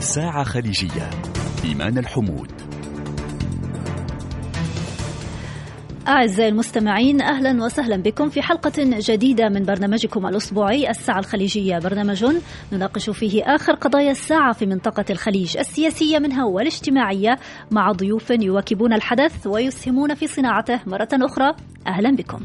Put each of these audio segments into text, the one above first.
ساعة خليجية. إيمان الحمود. أعزائي المستمعين أهلا وسهلا بكم في حلقة جديدة من برنامجكم الأسبوعي الساعة الخليجية. برنامج نناقش فيه آخر قضايا الساعة في منطقة الخليج السياسية منها والاجتماعية مع ضيوف يواكبون الحدث ويسهمون في صناعته مرة أخرى. أهلا بكم.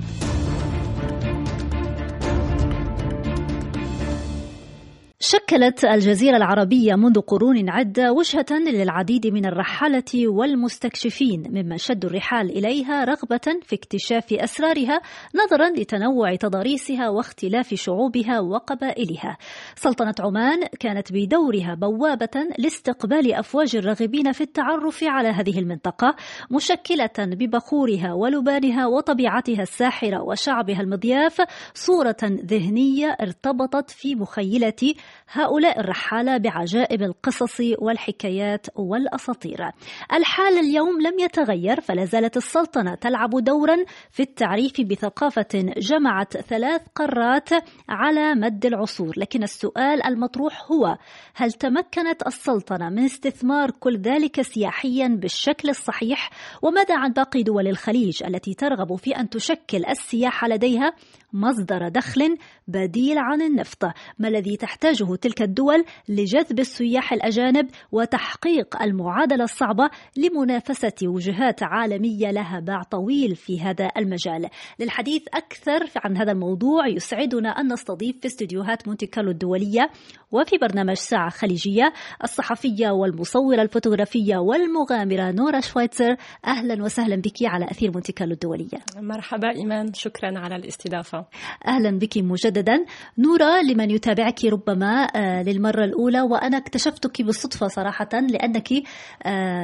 شكلت الجزيرة العربية منذ قرون عدة وجهة للعديد من الرحالة والمستكشفين ممن شدوا الرحال إليها رغبة في اكتشاف أسرارها نظرا لتنوع تضاريسها واختلاف شعوبها وقبائلها. سلطنة عمان كانت بدورها بوابة لاستقبال أفواج الراغبين في التعرف على هذه المنطقة مشكلة ببخورها ولبانها وطبيعتها الساحرة وشعبها المضياف صورة ذهنية ارتبطت في مخيلتي هؤلاء الرحالة بعجائب القصص والحكايات والأساطير. الحال اليوم لم يتغير فلا زالت السلطنة تلعب دورا في التعريف بثقافة جمعت ثلاث قارات على مد العصور. لكن السؤال المطروح هو هل تمكنت السلطنة من استثمار كل ذلك سياحيا بالشكل الصحيح؟ وماذا عن باقي دول الخليج التي ترغب في أن تشكل السياحة لديها؟ مصدر دخل بديل عن النفط ما الذي تحتاجه تلك الدول لجذب السياح الأجانب وتحقيق المعادلة الصعبة لمنافسة وجهات عالمية لها باع طويل في هذا المجال. للحديث أكثر عن هذا الموضوع يسعدنا أن نستضيف في استديوهات مونتي كارلو الدولية وفي برنامج ساعة خليجية الصحفية والمصورة الفوتوغرافية والمغامرة نورا شويتزر. أهلا وسهلا بك على أثير مونتي كارلو الدولية. مرحبا إيمان شكرا على الاستضافة. أهلا بك مجددا. نورا لمن يتابعك ربما للمرة الأولى. وأنا اكتشفتك بالصدفة صراحة لأنك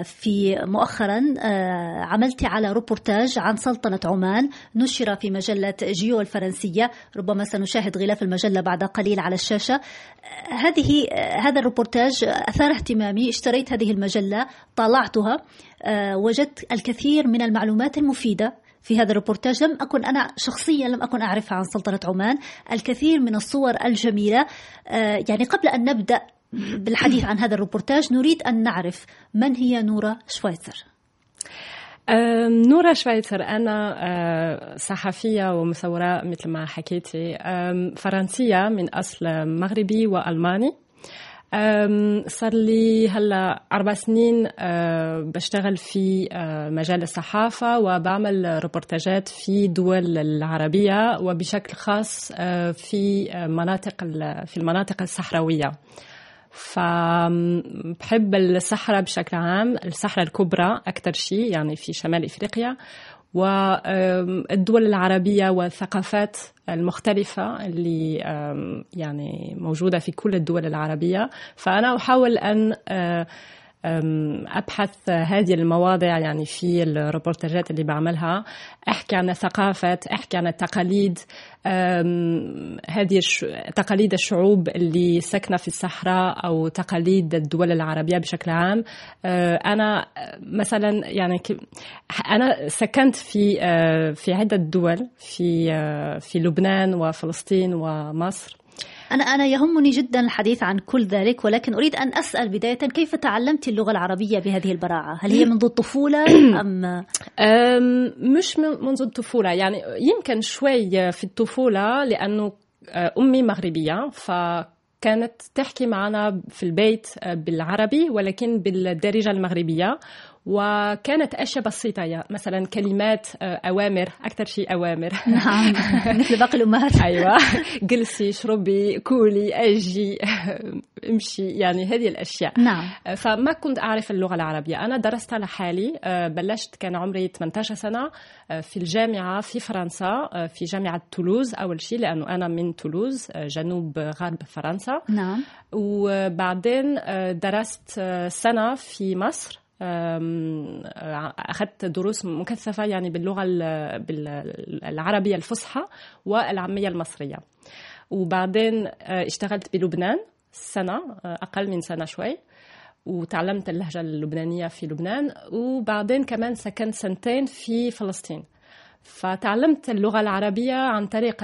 في مؤخرا عملت على روبورتاج عن سلطنة عمان. نشر في مجلة جيو الفرنسية. ربما سنشاهد غلاف المجلة بعد قليل على الشاشة. هذه هذا الروبورتاج أثار اهتمامي. اشتريت هذه المجلة طالعتها وجدت الكثير من المعلومات المفيدة. في هذا الروبورتاج لم أكن أنا شخصيا لم أكن أعرفها عن سلطنة عمان. الكثير من الصور الجميلة. يعني قبل أن نبدأ بالحديث عن هذا الروبورتاج نريد أن نعرف من هي نورا شويتزر نورا شويتر أنا صحفية ومصورة مثل ما حكيتي. فرنسية من أصل مغربي وألماني. صار لي هلا أربع سنين بشتغل في مجال الصحافة وبعمل ريبورتاجات في دول العربية وبشكل خاص في مناطق في المناطق الصحراوية. فبحب الصحراء بشكل عام الصحراء الكبرى أكثر شيء يعني في شمال إفريقيا. والدول العربية والثقافات المختلفة اللي يعني موجودة في كل الدول العربية. فأنا أحاول أن أبحث هذه المواضيع يعني في الريبورتاجات اللي بعملها أحكي عن الثقافات أحكي عن التقاليد هذه تقاليد الشعوب اللي ساكنة في الصحراء أو تقاليد الدول العربية بشكل عام. أنا مثلا يعني أنا سكنت في في عدة دول في في لبنان وفلسطين ومصر. أنا أنا يهمني جدا الحديث عن كل ذلك ولكن أريد أن أسأل بداية كيف تعلمت اللغة العربية بهذه البراعة؟ هل هي منذ الطفولة أم؟ مش منذ الطفولة يعني يمكن شوي في الطفولة لأنه أمي مغربية ف كانت تحكي معنا في البيت بالعربي ولكن بالدارجة المغربية. وكانت أشياء بسيطة يعني مثلا كلمات أوامر أكثر شيء أوامر. نعم. مثل باقي الأمهات. أيوة. جلسي شربي كولي أجي امشي يعني هذه الأشياء. نعم. فما كنت أعرف اللغة العربية. أنا درست لحالي بلشت كان عمري 18 سنة في الجامعة في فرنسا في جامعة تولوز أول شيء لأنه أنا من تولوز جنوب غرب فرنسا. نعم. وبعدين درست سنة في مصر. أخذت دروس مكثفة يعني باللغة العربية الفصحى والعامية المصرية. وبعدين اشتغلت بلبنان سنة أقل من سنة شوي وتعلمت اللهجة اللبنانية في لبنان وبعدين كمان سكنت سنتين في فلسطين. فتعلمت اللغة العربية عن طريق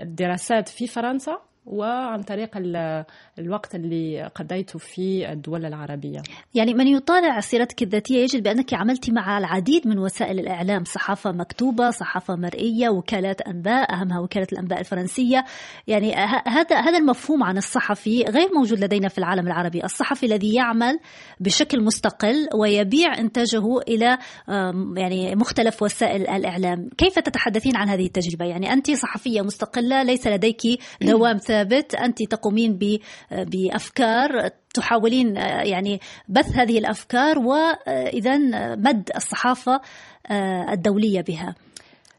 الدراسات في فرنسا وعن طريق الوقت اللي قضيته في الدول العربية. يعني من يطالع سيرتك الذاتية يجد بأنك عملت مع العديد من وسائل الإعلام صحافة مكتوبة صحافة مرئية وكالات أنباء أهمها وكالة الأنباء الفرنسية. يعني هذا هذا المفهوم عن الصحفي غير موجود لدينا في العالم العربي. الصحفي الذي يعمل بشكل مستقل ويبيع إنتاجه إلى يعني مختلف وسائل الإعلام. كيف تتحدثين عن هذه التجربة؟ يعني أنت صحفية مستقلة ليس لديك دوام ثابت أنت تقومين بأفكار تحاولين يعني بث هذه الأفكار وإمداد الصحافة الدولية بها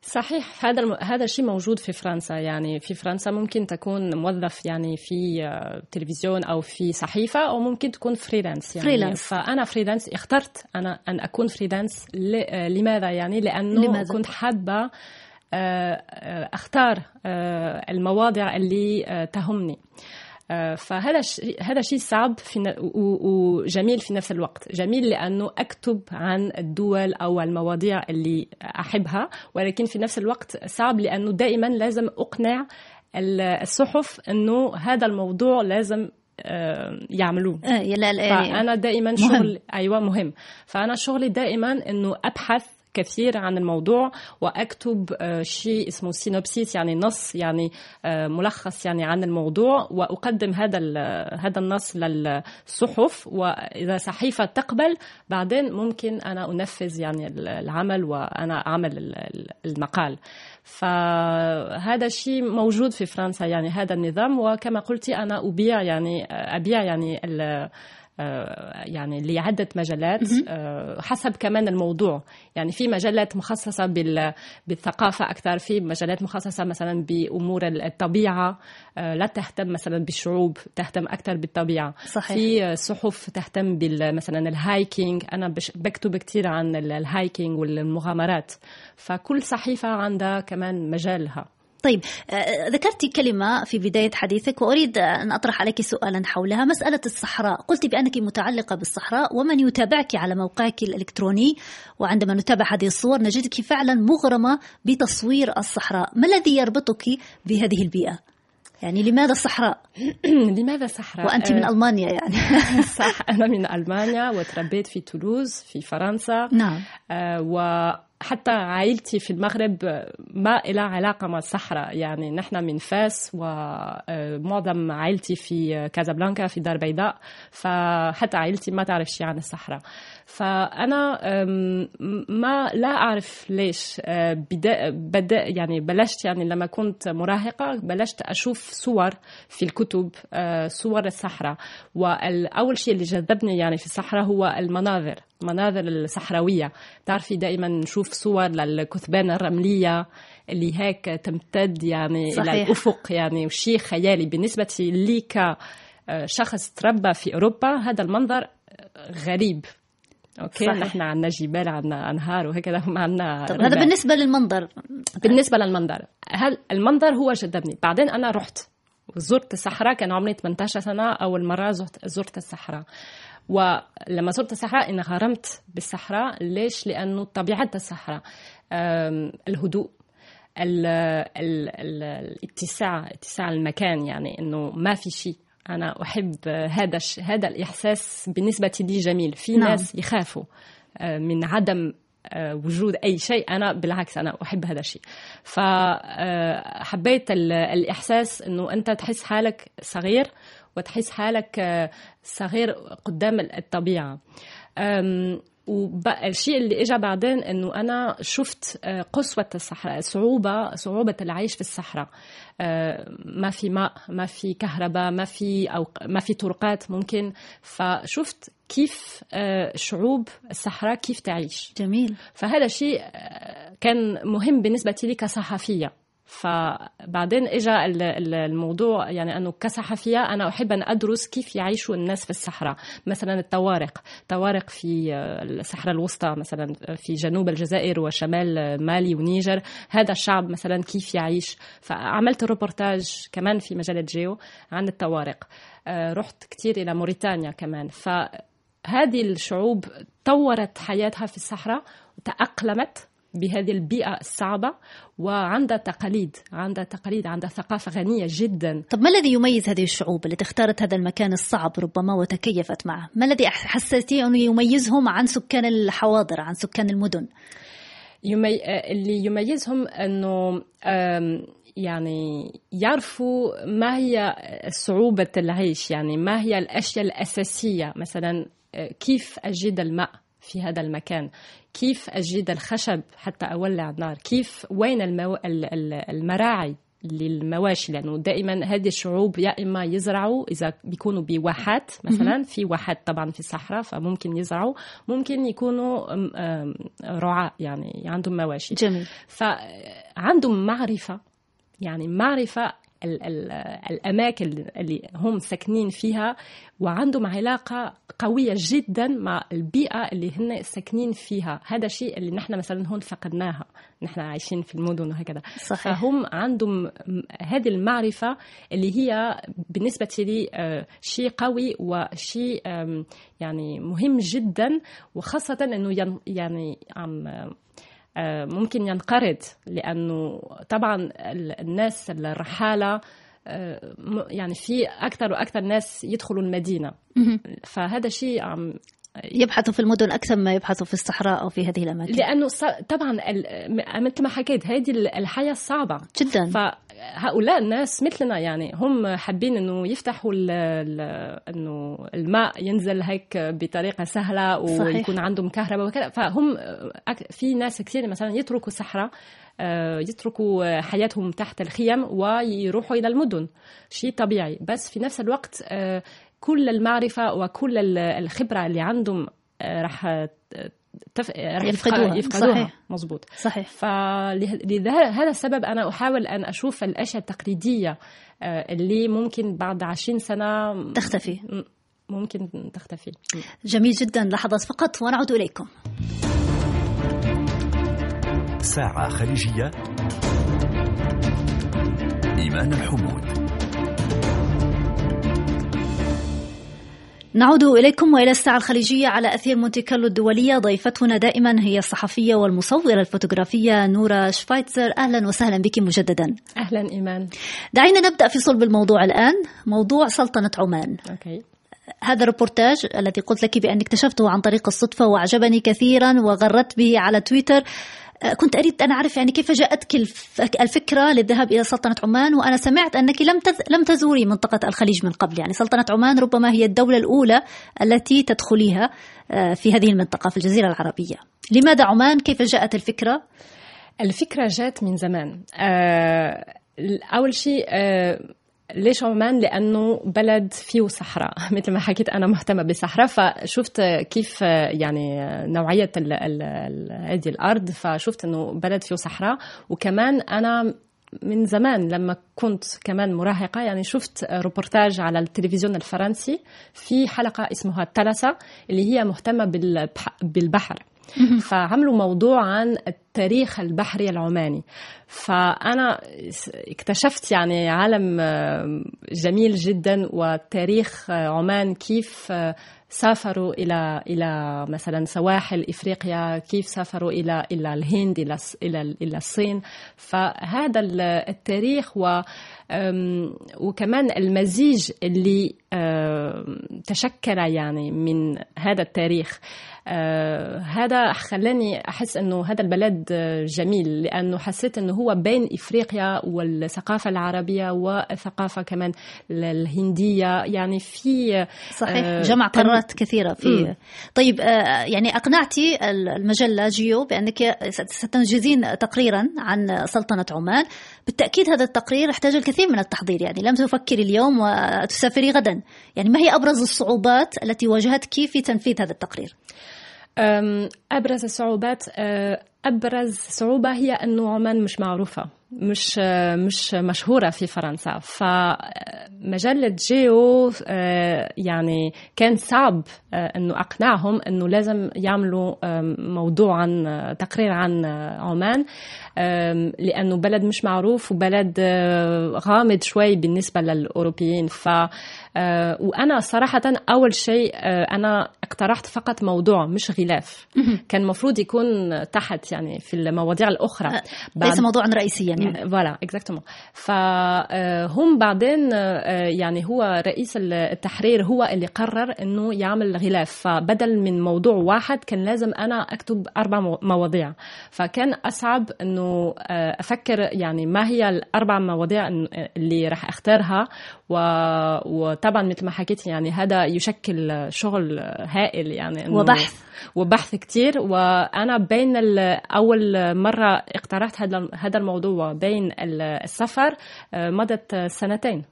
صحيح هذا هذا الشيء موجود في فرنسا يعني في فرنسا ممكن تكون موظف يعني في تلفزيون أو في صحيفة أو ممكن تكون freelance يعني freelance. فأنا freelance اخترت أنا أن أكون freelance لماذا يعني لأنه لماذا؟ كنت حابة أختار المواضيع اللي تهمني. فهذا هذا شيء صعب في وجميل في نفس الوقت. جميل لأنه أكتب عن الدول أو المواضيع اللي أحبها ولكن في نفس الوقت صعب لأنه دائما لازم أقنع الصحف إنه هذا الموضوع لازم يعملوه. يعني فأنا دائما شغل أيوه مهم. فأنا شغلي دائما إنه أبحث كثير عن الموضوع وأكتب شيء اسمه سينوبسيس يعني نص يعني ملخص يعني عن الموضوع وأقدم هذا هذا النص للصحف وإذا صحيفة تقبل بعدين ممكن أنا أنفذ يعني العمل وأنا أعمل المقال. فهذا الشيء موجود في فرنسا يعني هذا النظام وكما قلتي أنا أبيع يعني أبيع يعني يعني لعدة مجالات حسب كمان الموضوع. يعني في مجلات مخصصة بالثقافة أكثر في مجلات مخصصة مثلا بأمور الطبيعة لا تهتم مثلا بالشعوب تهتم أكثر بالطبيعة. صحيح. في صحف تهتم مثلا ال hiking. أنا بكتب كثير عن ال hiking والمغامرات. فكل صحيفة عندها كمان مجالها. طيب ذكرت كلمة في بداية حديثك وأريد أن أطرح عليك سؤالا حولها. مسألة الصحراء. قلت بأنك متعلقة بالصحراء ومن يتابعك على موقعك الإلكتروني. وعندما نتابع هذه الصور نجدك فعلا مغرمة بتصوير الصحراء. ما الذي يربطك بهذه البيئة؟ يعني لماذا الصحراء؟ لماذا الصحراء؟ وأنت من ألمانيا يعني. صح أنا من ألمانيا وتربيت في تولوز في فرنسا. نعم. آه و حتى عائلتي في المغرب ما لها علاقة مع الصحراء. يعني نحن من فاس ومعظم عائلتي في كازابلانكا في دار بيضاء. فحتى عائلتي ما تعرف شيء عن الصحراء. فأنا ما لا أعرف ليش بدا, بدا يعني بلشت يعني لما كنت مراهقة بلشت أشوف صور في الكتب صور الصحراء. والأول شيء اللي جذبني يعني في الصحراء هو المناظر مناظر الصحراوية. تعرفي دائما نشوف صور للكثبان الرملية اللي هيك تمتد يعني صحيح. إلى الأفق يعني وشيء خيالي. بالنسبة لي كشخص تربى في أوروبا هذا المنظر غريب. أوكي صحيح. نحن عندنا جبال عندنا أنهار وهكذا ما عندنا طب هذا بالنسبة للمنظر. بالنسبة للمنظر هل المنظر هو جذبني بعدين أنا رحت زرت الصحراء كان عمري 18 سنة أول مرة زرت, زرت الصحراء. ولما زرت الصحراء انغرمت بالصحراء. ليش؟ لأنه طبيعة الصحراء الهدوء ال ال ال الاتساع اتساع المكان يعني إنه ما في شيء. أنا أحب هذا هذا الإحساس بالنسبة لي جميل. في نعم. ناس يخافوا من عدم وجود أي شيء. أنا بالعكس أنا أحب هذا الشيء. فحبيت الإحساس إنه أنت تحس حالك صغير وتحس حالك صغير قدام الطبيعة. والشيء اللي اجى بعدين إنه أنا شفت قسوة الصحراء صعوبة صعوبة العيش في الصحراء. ما في ماء ما في كهرباء ما في أو ما في طرقات ممكن. فشفت كيف شعوب الصحراء كيف تعيش. جميل. فهذا الشيء كان مهم بالنسبة لي كصحفية. فبعدين اجى الموضوع يعني أنه كصحفيه أنا أحب أن أدرس كيف يعيشوا الناس في الصحراء. مثلا الطوارق. طوارق في الصحراء الوسطى مثلا في جنوب الجزائر وشمال مالي ونيجر. هذا الشعب مثلا كيف يعيش؟ فعملت روبورتاج كمان في مجلة جيو عن الطوارق. رحت كثير إلى موريتانيا كمان. فهذه الشعوب طورت حياتها في الصحراء وتأقلمت بهذه البيئة الصعبة وعندها تقاليد عندها تقاليد عندها ثقافة غنية جدا. طب ما الذي يميز هذه الشعوب التي اختارت هذا المكان الصعب ربما وتكيفت معه؟ ما الذي حسيتي أنه يميزهم عن سكان الحواضر عن سكان المدن؟ يمي... اللي يميزهم أنه يعني يعرفوا ما هي صعوبة العيش يعني ما هي الأشياء الأساسية مثلا كيف أجد الماء في هذا المكان؟ كيف أجد الخشب حتى أولع النار؟ كيف وين المو... المراعي للمواشي؟ لأنه دائما هذه الشعوب يا إما يزرعوا إذا بيكونوا بواحات مثلا في واحات طبعا في الصحراء فممكن يزرعوا ممكن يكونوا رعاة يعني عندهم مواشي. جميل. فعندهم معرفة يعني معرفة ال ال الأماكن اللي هم ساكنين فيها وعندهم علاقة قوية جدا مع البيئة اللي هن ساكنين فيها. هذا الشيء اللي نحن مثلا هون فقدناها. نحن عايشين في المدن وهكذا. صحيح. فهم عندهم هذه المعرفة اللي هي بالنسبة لي شيء قوي وشيء يعني مهم جدا وخاصة أنه يعني عم ممكن ينقرض لأنه طبعا الناس الرحالة يعني في أكثر وأكثر ناس يدخلوا المدينة. فهذا شيء عم يبحثوا في المدن أكثر ما يبحثوا في الصحراء أو في هذه الأماكن. لأنه طبعا مثل ما حكيت هذه الحياة صعبة. جدا. فهؤلاء الناس مثلنا يعني هم حابين إنه يفتحوا إنه الماء ينزل هيك بطريقة سهلة ويكون صحيح. عندهم كهرباء وكذا. فهم في ناس كثير مثلا يتركوا الصحراء يتركوا حياتهم تحت الخيم ويروحوا إلى المدن. شيء طبيعي. بس في نفس الوقت كل المعرفة وكل الخبرة اللي عندهم راح تف... راح يفقدوها, يفقدوها. صحيح. مزبوط صحيح. فلهذا السبب أنا أحاول أن أشوف الأشياء التقليدية اللي ممكن بعد عشرين سنة تختفي. ممكن تختفي. جميل جدا. لحظات فقط. ونعود إليكم. ساعة خليجية. إيمان الحمود. نعود إليكم وإلى الساعة الخليجية على أثير مونتي كارلو الدولية. ضيفتنا دائما هي الصحفية والمصورة الفوتوغرافية نورا شفايتزر. أهلا وسهلا بك مجددا. أهلا إيمان. دعينا نبدأ في صلب الموضوع الآن. موضوع سلطنة عمان. Okay. هذا الريبورتاج الذي قلت لك بأن اكتشفته عن طريق الصدفة وأعجبني كثيرا وغردت به على تويتر. كنت أريد أن أعرف يعني كيف جاءتك الفكرة للذهاب إلى سلطنة عمان وأنا سمعت أنك لم لم تزوري منطقة الخليج من قبل. يعني سلطنة عمان ربما هي الدولة الأولى التي تدخليها في هذه المنطقة في الجزيرة العربية. لماذا عمان؟ كيف جاءت الفكرة؟ الفكرة جاءت من زمان. أول شيء ليش عمان؟ لأنه بلد فيه صحراء مثل ما حكيت أنا مهتمة بالصحراء فشفت كيف يعني نوعية هذه الأرض فشفت أنه بلد فيه صحراء وكمان أنا من زمان لما كنت كمان مراهقة يعني شفت روبورتاج على التلفزيون الفرنسي في حلقة اسمها التلسة اللي هي مهتمة بالبحر فعملوا موضوع عن التاريخ البحري العماني. فأنا اكتشفت يعني عالم جميل جدا وتاريخ عمان كيف سافروا إلى إلى مثلا سواحل إفريقيا كيف سافروا إلى إلى الهند إلى إلى إلى الصين. فهذا التاريخ و وكمان المزيج اللي تشكل يعني من هذا التاريخ. هذا خلاني أحس أنه هذا البلد جميل لأنه حسيت أنه هو بين إفريقيا والثقافة العربية والثقافه كمان الهندية. يعني في صحيح جمع قارات كثيرة في م. طيب يعني أقنعتي المجلة جيو بأنك ستنجزين تقريرا عن سلطنة عمان. بالتأكيد هذا التقرير احتاج الكثير من التحضير. يعني لم تفكري اليوم وتسافري غدا. يعني ما هي أبرز الصعوبات التي واجهتك في تنفيذ هذا التقرير؟ أبرز الصعوبات أبرز صعوبة هي أنه عمان مش معروفة مش مش مشهورة في فرنسا. فمجلة جيو يعني كان صعب أنه أقنعهم أنه لازم يعملوا موضوع عن تقرير عن عمان لأنه بلد مش معروف وبلد غامض شوي بالنسبة للأوروبيين. ف وأنا صراحة أول شيء أنا اقترحت فقط موضوع مش غلاف. كان المفروض يكون تحت يعني في المواضيع الأخرى. ليس موضوعا رئيسيا يعني. ف voilà exactement فهم بعدين آه، يعني هو رئيس التحرير هو اللي قرر إنه يعمل غلاف. فبدل من موضوع واحد كان لازم أنا أكتب أربع مواضيع. فكان أصعب إنه آه، أفكر يعني ما هي الأربع مواضيع اللي راح أختارها وطبعا مثل ما حكيت يعني هذا يشكل شغل هائل يعني وبحث. وبحث كتير. وأنا بين أول مرة اقترحت هذا هذا الموضوع بين السفر آه، مضت سنتين.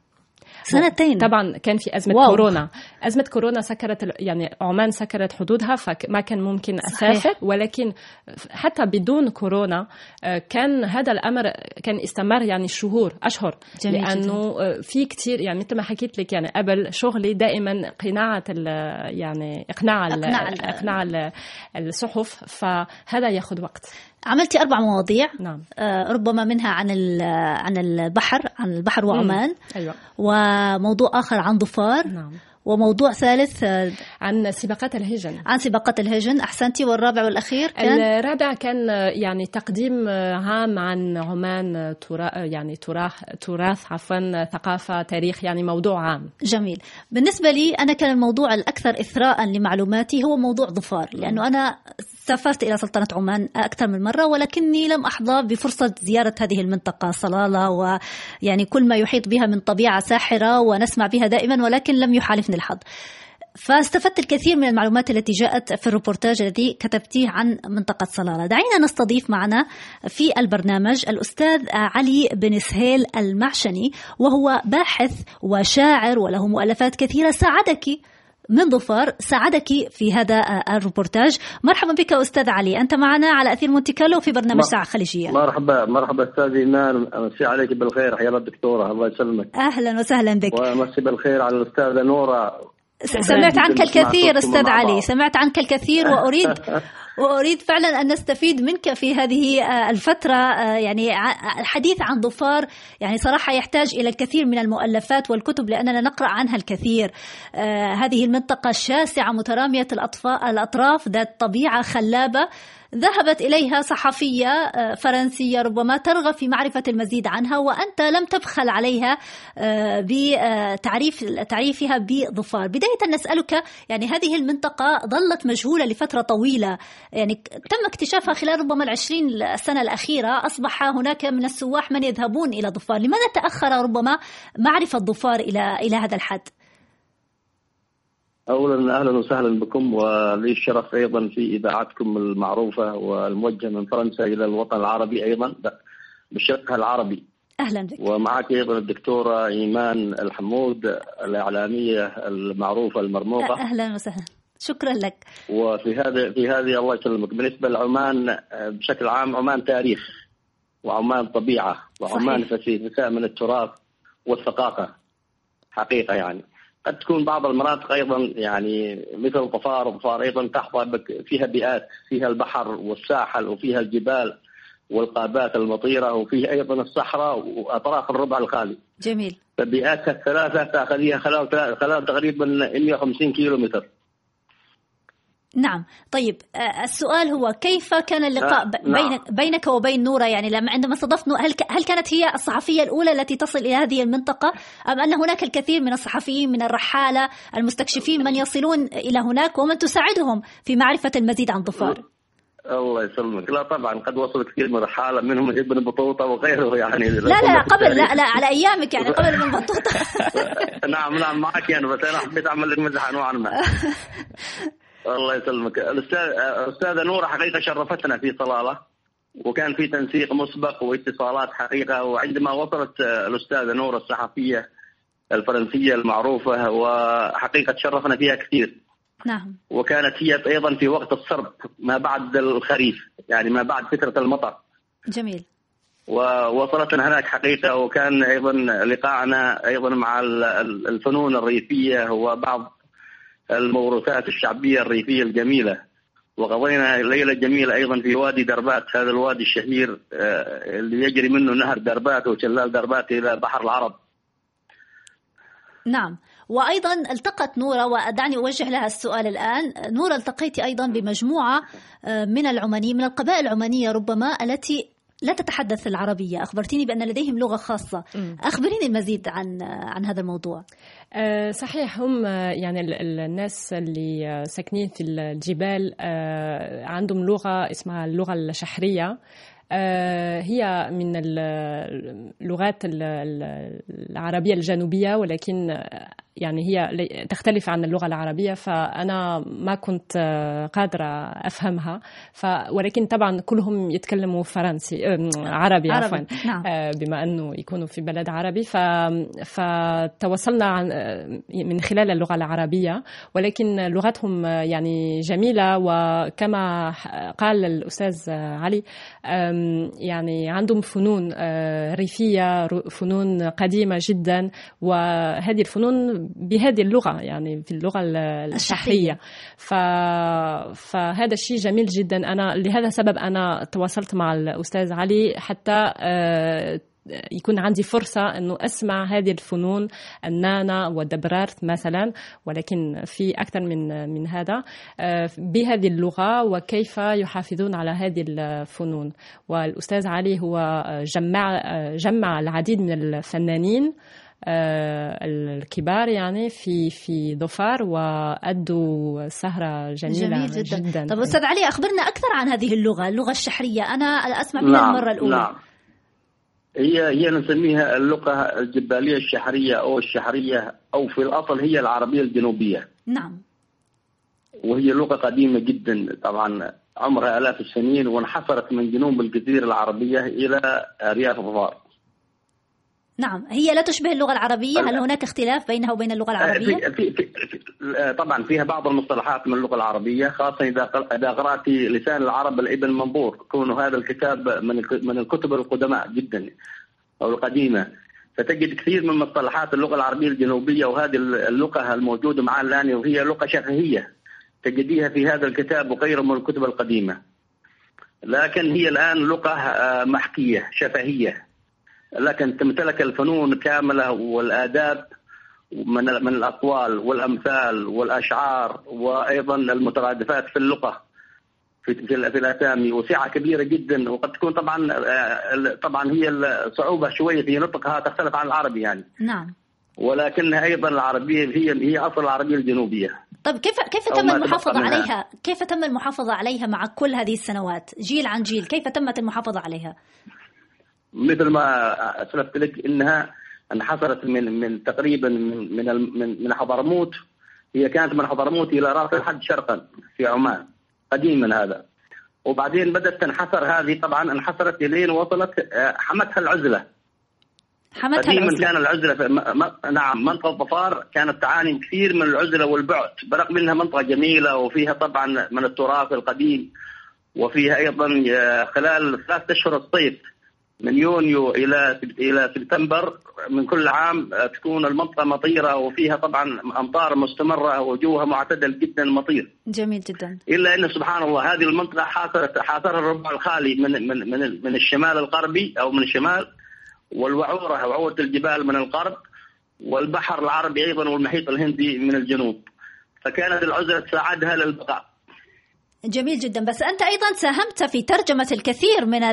سنتين طبعا كان في أزمة واو. كورونا. أزمة كورونا سكرت يعني عمان سكرت حدودها فما كان ممكن أسافر. ولكن حتى بدون كورونا آه، كان هذا الأمر كان استمر يعني شهور أشهر. جميل لأنه جدا. في كثير يعني مثل ما حكيت لك يعني قبل شغلي دائما قناعة يعني إقناع إقناع, إقناع الصحف. فهذا ياخذ وقت. عملتي أربع مواضيع نعم. آه ربما منها عن عن البحر عن البحر وعمان. أيوة. وموضوع آخر عن ظفار. نعم. وموضوع ثالث آه، عن سباقات الهجن. عن سباقات الهجن. أحسنتي. والرابع والأخير كان؟ الرابع كان آه، يعني تقديم آه، عام عن عمان تراث يعني تراث تراث عفوا ثقافة تاريخ يعني موضوع عام. جميل. بالنسبة لي أنا كان الموضوع الأكثر اثراء لمعلوماتي هو موضوع ظفار لأنه أنا سافرت إلى سلطنة عمان أكثر من مرة ولكني لم أحظى بفرصة زيارة هذه المنطقة صلالة ويعني كل ما يحيط بها من طبيعة ساحرة ونسمع بها دائما ولكن لم يحالفني الحظ. فاستفدت الكثير من المعلومات التي جاءت في الروبورتاج الذي كتبتيه عن منطقة صلالة. دعينا نستضيف معنا في البرنامج الأستاذ علي بن سهيل المعشني وهو باحث وشاعر وله مؤلفات كثيرة. ساعدك من ظفار ساعدك في هذا الروبورتاج مرحبا بك أستاذ علي. أنت معنا على أثير مونتي كارلو في برنامج ساعة خليجية. مرحبا مرحبا أستاذ إيمان. أمسي عليك بالخير. حيا الدكتورة. الله يسلمك. أهلا وسهلا بك. ومسي بالخير على الأستاذة نورة. سمعت عنك الكثير أستاذ علي. سمعت عنك الكثير وأريد وأريد فعلا أن نستفيد منك في هذه آه، الفترة آه، يعني الحديث عن ظفار. يعني صراحة يحتاج إلى الكثير من المؤلفات والكتب لأننا نقرأ عنها الكثير. آه، هذه المنطقة الشاسعه مترامية الأطراف ذات طبيعة خلابة. ذهبت إليها صحفية آه، فرنسية ربما ترغب في معرفة المزيد عنها وأنت لم تبخل عليها آه، بتعريف تعريفها بظفار. بداية نسألك يعني هذه المنطقة ظلت مجهولة لفترة طويلة. يعني تم اكتشافها خلال ربما العشرين السنة الأخيرة. أصبح هناك من السواح من يذهبون إلى ظفار. لماذا تأخر ربما معرفة ظفار إلى إلى هذا الحد؟ اولا أهلا وسهلا بكم ولي الشرف أيضا في إذاعتكم المعروفة والموجهة من فرنسا إلى الوطن العربي أيضا بشقها العربي. أهلا بك. ومعك أيضا الدكتورة إيمان الحمود الإعلامية المعروفة المرموقة. أهلا وسهلا. شكرا لك. وفي هذا في هذه الله يسلمك. بالنسبة لعمان بشكل عام عمان تاريخ وعمان طبيعة وعمان فسيفساء من التراث والثقافة حقيقة يعني. قد تكون بعض المناطق أيضا يعني مثل ظفار وظفار أيضا تحظى فيها بيئات فيها البحر والساحل وفيها الجبال والغابات المطيرة وفيه أيضا الصحراء وأطراف الربع الخالي. جميل. فبيئاتها الثلاثة تأخذيها خلال خلال تقريبا 150 كيلو متر. نعم. طيب آه، السؤال هو كيف كان اللقاء آه، نعم. بينك وبين نورة يعني لما عندما استضفت هل هل كانت هي الصحفية الأولى التي تصل إلى هذه المنطقة؟ أم أن هناك الكثير من الصحفيين من الرحالة المستكشفين من يصلون إلى هناك ومن تساعدهم في معرفة المزيد عن ظفار؟ الله يسلمك. لا طبعا قد وصل كثير من الرحالة منهم ابن بطوطه وغيره يعني. لا لا قبل لا لا على أيامك يعني قبل ابن بطوطة. نعم نعم معك يعني بس أنا حبيت أعمل لك مزح نوعا ما. الله يسلمك. الاستاذ استاذه نورة حقيقة شرفتنا في صلاله وكان في تنسيق مسبق واتصالات حقيقة وعندما وصلت الأستاذة نورة الصحفية الفرنسية المعروفة وحقيقة شرفنا فيها كثير. نعم. وكانت هي أيضا في وقت الصرب ما بعد الخريف يعني ما بعد فترة المطر. جميل. ووصلتنا هناك حقيقة وكان أيضا لقاءنا أيضا مع الفنون الريفية وبعض الموروثات الشعبية الريفية الجميلة. وقضينا ليلة جميلة أيضا في وادي دربات. هذا الوادي الشهير آه، اللي يجري منه نهر دربات وشلال دربات إلى بحر العرب. نعم. وأيضا التقت نورة ودعني أوجه لها السؤال الآن. نورة التقيت أيضا بمجموعة آه، من العمانيين من القبائل العمانية ربما التي لا تتحدث العربية. أخبرتيني بأن لديهم لغة خاصة. أخبريني المزيد عن عن هذا الموضوع. آه، صحيح هم آه، يعني الناس اللي ساكنين في الجبال عندهم لغة اسمها اللغة الشحرية. هي من اللغات العربية الجنوبية ولكن يعني هي تختلف عن اللغة العربية فأنا ما كنت قادرة أفهمها. ف ولكن طبعا كلهم يتكلموا فرنسي عربي, عفوا نعم. آه، بما أنه يكونوا في بلد عربي. ف... فتواصلنا عن... من خلال اللغة العربية ولكن لغتهم يعني جميلة. وكما قال الأستاذ علي يعني عندهم فنون آه، ريفية فنون قديمة جدا. وهذه الفنون بهذه اللغة يعني في اللغة الشحرية ف... فهذا الشيء جميل جدا. أنا لهذا السبب أنا تواصلت مع الأستاذ علي حتى آه، يكون عندي فرصة أنه أسمع هذه الفنون النانا والدبرارت مثلا ولكن في أكثر من من هذا آه، بهذه اللغة وكيف يحافظون على هذه الفنون. والأستاذ علي هو جمع جمع العديد من الفنانين الكبار يعني في في ظفار وأدوا سهرة جميلة جميل جدا, جداً. طب أستاذ علي أخبرنا أكثر عن هذه اللغة اللغة الشحرية. أنا أسمع بها نعم المرة الأولى. نعم. هي هي نسميها اللغة الجبالية الشحرية أو الشحرية أو في الأصل هي العربية الجنوبية. نعم. وهي لغة قديمة جدا. طبعا عمرها آلاف السنين وانحصرت من جنوب الجزيرة العربية إلى رياض ظفار نعم. هي لا تشبه اللغة العربية. هل هناك اختلاف بينها وبين اللغة آه، العربية؟ في في في طبعا فيها بعض المصطلحات من اللغة العربية خاصة إذا إذا قرأت لسان العرب لابن منظور كون هذا الكتاب من من الكتب القدماء جدا أو القديمة. فتجد كثير من مصطلحات اللغة العربية الجنوبية وهذه اللغة الموجودة معنا الآن وهي لغة شفهية تجديها في هذا الكتاب وغيره من الكتب القديمة. لكن هي الآن لغة آه، محكية شفهية. لكن تمتلك الفنون كاملة والآداب من من الأقوال والأمثال والأشعار وأيضا المترادفات في اللغة في في الأسامي وسعة كبيرة جدا وقد تكون طبعا طبعا هي الصعوبه شوية في نطقها تختلف عن العربي يعني نعم ولكنها أيضا العربية هي هي أصل العربية الجنوبية طيب كيف كيف تم المحافظة عليها؟ كيف تم المحافظة عليها مع كل هذه السنوات؟ جيل عن جيل، كيف تمت المحافظة عليها؟ مثل ما أسلفت لك إنها انحصرت من من تقريبا من من من, حضرموت. هي كانت من حضرموت إلى رأس الحد شرقا في عمان قديما هذا. وبعدين بدأت تنحصر هذه طبعا انحصرت الين وصلت آه، حمتها العزلة. حمتها العزلة. كان العزلة في م... نعم منطقة ظفار كانت تعاني كثير من العزلة والبعد برغم إنها منطقة جميلة وفيها طبعا من التراث القديم وفيها أيضا آه، خلال ثلاث أشهر الصيف من يونيو إلى إلى سبتمبر من كل عام آه، تكون المنطقة مطيرة وفيها طبعا أمطار مستمرة وجوها معتدل جدا مطير. جميل جدا. إلا إن سبحان الله هذه المنطقة حاصرت حاصرها الربع الخالي من من من من الشمال الغربي أو من الشمال والوعورة وعورة الجبال من الغرب والبحر العربي أيضا والمحيط الهندي من الجنوب. فكانت العزلة تساعدها للبقاء. جميل جدا. بس أنت أيضا ساهمت في ترجمة الكثير من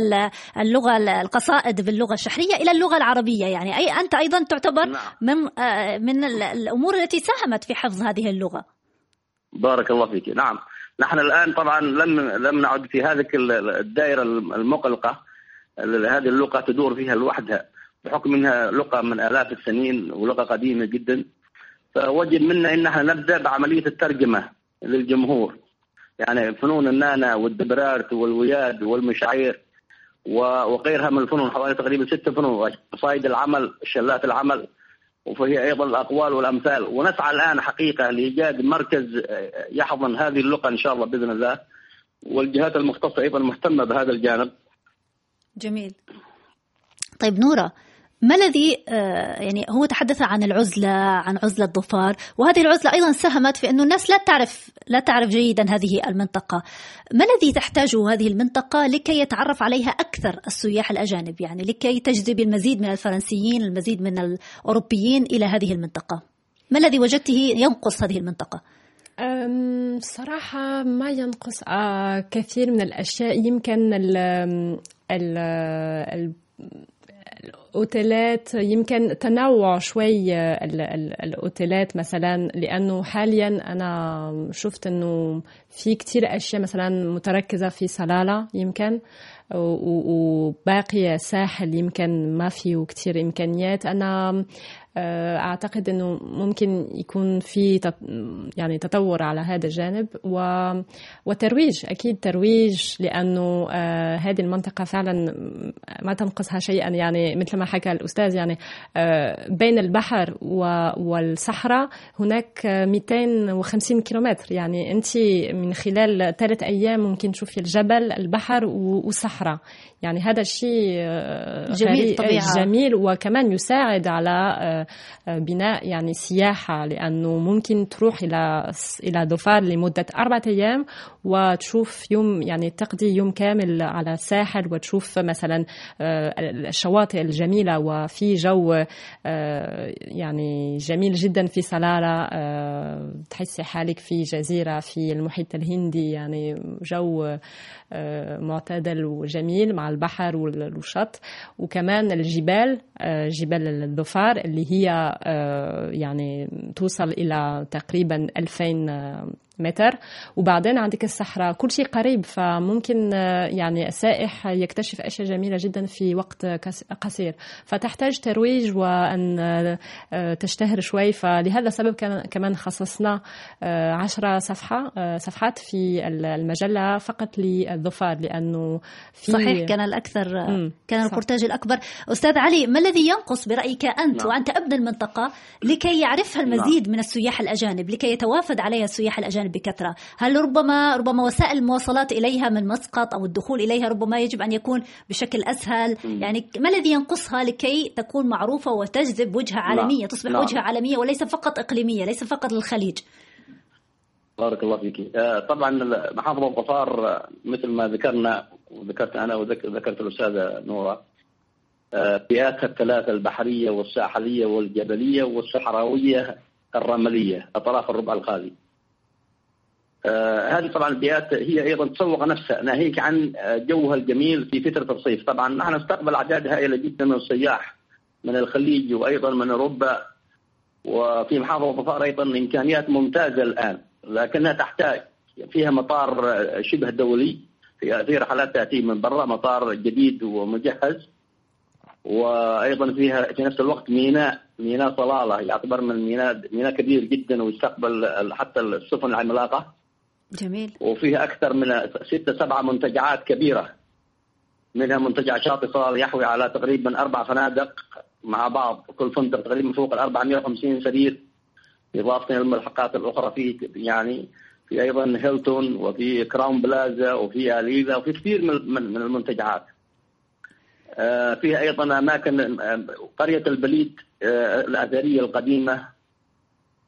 اللغة القصائد باللغة الشحرية إلى اللغة العربية. يعني أي أنت أيضا تعتبر نعم. من آه، من الأمور التي ساهمت في حفظ هذه اللغة. بارك الله فيك. نعم. نحن الآن طبعا لم لم نعد في هذه الدائرة المغلقة هذه اللغة تدور فيها لوحدها بحكم إنها لغة من آلاف السنين ولغة قديمة جدا. فوجب منا إن إحنا نبدأ بعملية الترجمة للجمهور. يعني فنون النانا والدبرارت والوياد والمشاعير وغيرها من الفنون حوالي تقريبا ست فنون قصائد العمل شلات العمل وفي أيضا الأقوال والأمثال. ونسعى الآن حقيقة لإيجاد مركز يحضن هذه اللغة إن شاء الله بإذن الله. والجهات المختصة أيضا مهتمة بهذا الجانب. جميل. طيب نورة ما الذي آه، يعني هو تحدث عن العزلة عن عزلة ظفار وهذه العزلة أيضا ساهمت في أنه الناس لا تعرف لا تعرف جيدا هذه المنطقة. ما الذي تحتاجه هذه المنطقة لكي يتعرف عليها أكثر السياح الأجانب؟ يعني لكي تجذب المزيد من الفرنسيين المزيد من الأوروبيين إلى هذه المنطقة. ما الذي وجدته ينقص هذه المنطقة؟ صراحة ما ينقص آه، كثير من الأشياء. يمكن ال ال الأوتيلات يمكن تنوع شوي الأوتيلات مثلا لأنه حاليا أنا شفت إنه في كتير أشياء مثلا متركزة في صلاله يمكن وباقي ساحل يمكن ما فيه كتير إمكانيات. أنا أعتقد إنه ممكن يكون في يعني تطور على هذا الجانب وترويج أكيد ترويج لأنه آه، هذه المنطقة فعلا ما تنقصها شيئا. يعني مثل ما حكى الأستاذ يعني آه، بين البحر والصحراء هناك 250 كيلومتر. يعني أنت من خلال ثلاث أيام ممكن تشوفي الجبل البحر والصحراء. يعني هذا الشيء جميل طبيعة. جميل وكمان يساعد على بناء يعني سياحة لأنه ممكن تروح إلى إلى ظفار لمدة أربعة أيام وتشوف يوم يعني تقضي يوم كامل على الساحل وتشوف مثلا آه، الشواطئ الجميلة وفي جو آه، يعني جميل جدا في صلالة آه، تحسي حالك في جزيرة في المحيط الهندي يعني جو معتدل وجميل مع البحر والشط. وكمان الجبال جبال الظفار اللي هي يعني توصل إلى تقريبا 2000 متر. وبعدين عندك الصحراء. كل شيء قريب فممكن آه، يعني السائح يكتشف أشياء جميلة جدا في وقت قصير. فتحتاج ترويج وأن آه، تشتهر شوي. فلهذا السبب كمان خصصنا آه، عشرة صفحة صفحات في المجلة فقط للظفار لأنه في صحيح كان الأكثر كان البورتاج الأكبر. أستاذ علي ما الذي ينقص برأيك أنت نعم. وأنت ابن المنطقة لكي يعرفها المزيد نعم. من السياح الأجانب لكي يتوافد عليها السياح الأجانب؟ بكثرة هل ربما ربما وسائل المواصلات إليها من مسقط أو الدخول إليها ربما يجب أن يكون بشكل أسهل يعني ما الذي ينقصها لكي تكون معروفة وتجذب وجهة. عالمية تصبح لا. نعم. وجهة عالمية وليس فقط إقليمية ليس فقط للخليج بارك الله فيك آه، طبعا محافظة الظفار آه، مثل ما ذكرنا وذكرت أنا وذكرت الأستاذة نورة فئاتها آه، الثلاثة البحرية والساحلية والجبلية والصحراوية الرملية أطراف الربع الخالي هذه طبعا البيئات هي أيضا تسوق نفسها ناهيك عن آه، جوها الجميل في فترة الصيف، طبعا نحن نستقبل أعداد هائلة جدا من السياح من الخليج وأيضا من أوروبا وفي محافظة ظفار أيضا إمكانيات ممتازة الآن لكنها تحتاج. فيها مطار آه، شبه دولي في في رحلات تأتي من برا مطار جديد ومجهز. وأيضا فيها في نفس الوقت ميناء ميناء صلالة يعتبر من ميناء ميناء كبير جدا ويستقبل حتى السفن العملاقة. جميل. وفيها أكثر من ستة سبعة منتجعات كبيرة. منها منتجع شاطئ صال يحوي على تقريبا أربع فنادق مع بعض. كل فندق تقريبا فوق ال 450 سرير. إضافة إلى الملحقات الأخرى في يعني في أيضا هيلتون وفي كراون بلازا وفي أليزا وفي كثير من من المنتجعات. آه، فيها أيضا أماكن آه، قرية البليد آه، الأثرية القديمة.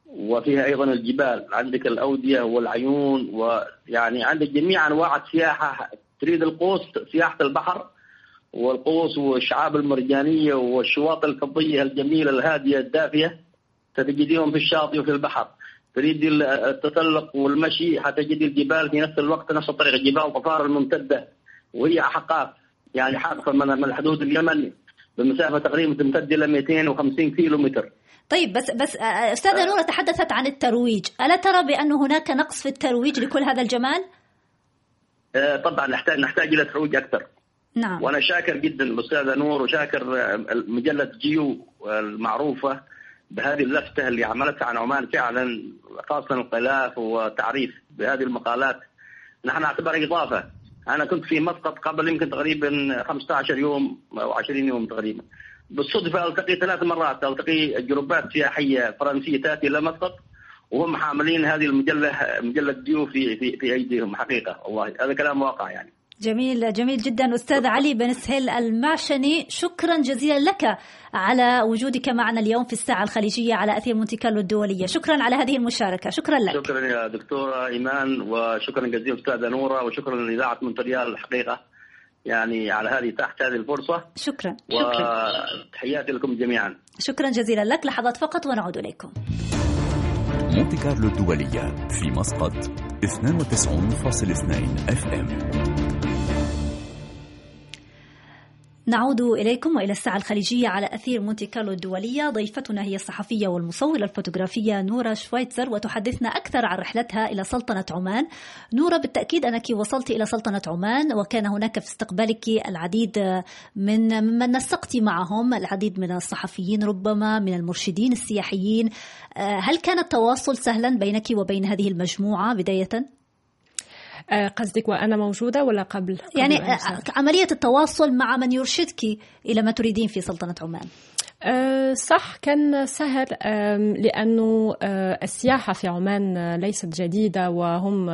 وفيها أيضا الجبال. عندك الأودية والعيون ويعني عندك جميع أنواع السياحة. تريد الغوص سياحة البحر والغوص والشعاب المرجانية والشواطئ الفضية الجميلة الهادية الدافية ستجديهم في الشاطئ وفي البحر. تريد التسلق والمشي حتجد الجبال في نفس الوقت نفس الطريقة جبال ظفار الممتدة وهي أحقاف. يعني حاقفة من الحدود اليمني بمسافة تقريبا تمتد إلى 250 كيلو متر طيب بس بس أستاذة آه. نورة تحدثت عن الترويج، ألا ترى بأن هناك نقص في الترويج لكل هذا الجمال؟ طبعا نحتاج نحتاج إلى ترويج أكثر. نعم. وأنا شاكر جدا الاستاذه نور وشاكر مجله جيو المعروفة بهذه اللفتة اللي عملتها عن عمان فعلا خاصه الغلاف وتعريف بهذه المقالات نحن نعتبر إضافة أنا كنت في مسقط قبل يمكن تقريبا 15 يوم أو 20 يوم تقريبا بالصدفة ألتقي ثلاث مرات. ألتقي جروبات سياحية فرنسية تأتي إلى مسقط وهم حاملين هذه المجلة مجلة GEO في في في أيديهم. حقيقة والله هذا كلام واقع يعني. جميل جميل جدا. أستاذ علي بن سهيل المعشني شكرا جزيلا لك على وجودك معنا اليوم في الساعة الخليجية على أثير مونتي كارلو الدولية. شكرا على هذه المشاركة. شكرا لك. شكرا يا دكتورة إيمان وشكرا جزيلا أستاذة نورة وشكرا لإذاعة مونتي كارلو. الحقيقة يعني على هذه تحت هذه الفرصة. شكرا وتحياتي لكم جميعا. شكرا جزيلا لك لحظات فقط ونعود إليكم. مونتي كارلو الدولية في مسقط 92.2 FM. نعود إليكم وإلى الساعة الخليجية على أثير مونتي كارلو الدولية. ضيفتنا هي الصحفية والمصورة الفوتوغرافية نورا شويتزر وتحدثنا أكثر عن رحلتها إلى سلطنة عمان. نورا بالتأكيد أنك وصلت إلى سلطنة عمان وكان هناك في استقبالك العديد من ممن نسقت معهم العديد من الصحفيين ربما من المرشدين السياحيين. هل كان التواصل سهلا بينك وبين هذه المجموعة بداية؟ آه، قصدك وأنا موجودة ولا قبل؟ قبل يعني عملية التواصل مع من يرشدك إلى ما تريدين في سلطنة عمان أه صح كان سهل لأنه أه السياحة في عمان ليست جديدة وهم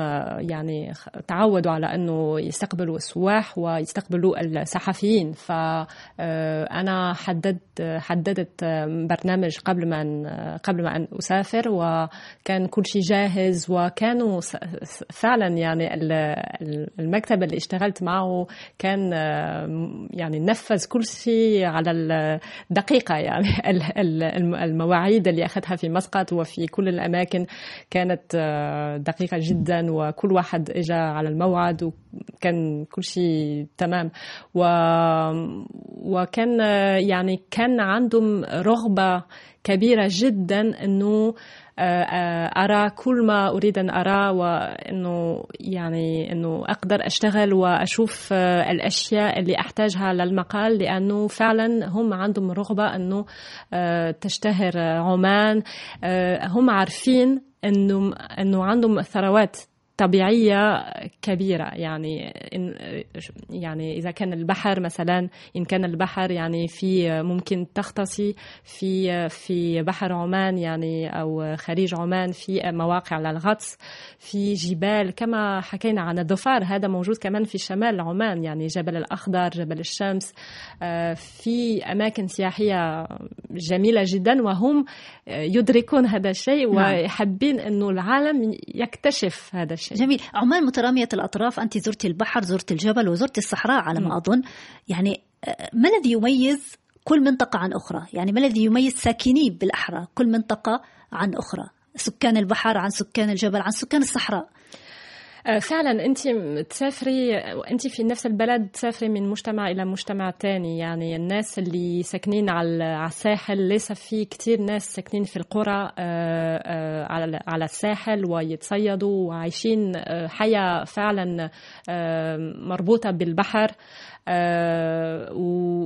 يعني تعودوا على أنه يستقبلوا السواح ويستقبلوا الصحفيين فأنا حددت حددت برنامج قبل ما قبل ما أن أسافر وكان كل شيء جاهز وكانوا فعلا يعني المكتب اللي اشتغلت معه كان يعني نفذ كل شيء على الدقيقة يعني المواعيد اللي أخذها في مسقط وفي كل الأماكن كانت آه، دقيقة جدا وكل واحد إجا على الموعد وكان كل شيء تمام. و... وكان آه، يعني كان عندهم رغبة كبيرة جدا أنه أرى كل ما أريد أن أراه وأنه يعني أنه أقدر أشتغل وأشوف آه، الأشياء اللي أحتاجها للمقال لأنه فعلا هم عندهم رغبة أنه تشتهر عمان. هم عارفين أنه أنه عندهم ثروات طبيعية كبيرة. يعني إن يعني إذا كان البحر مثلا إن كان البحر يعني في ممكن تغطسي في في بحر عمان يعني أو خليج عمان في مواقع للغطس في جبال. كما حكينا عن الضفار هذا موجود كمان في شمال عمان يعني جبل الأخضر جبل الشمس. آه، في أماكن سياحية جميلة جدا وهم يدركون هذا الشيء نعم. ويحبين أنه العالم يكتشف هذا الشيء. جميل. عمان مترامية الأطراف. أنت زرت البحر زرت الجبل وزرت الصحراء على ما أظن. يعني آه، ما الذي يميز كل منطقة عن أخرى؟ يعني ما الذي يميز ساكني بالأحرى كل منطقة عن أخرى؟ سكان البحر عن سكان الجبل عن سكان الصحراء. فعلا انت تسافري انت في نفس البلد تسافري من مجتمع إلى مجتمع تاني. يعني الناس اللي ساكنين على الساحل ليس في كتير ناس ساكنين في القرى آه، آه، على الساحل ويتصيدوا وعايشين حياة فعلا مربوطة بالبحر. آه،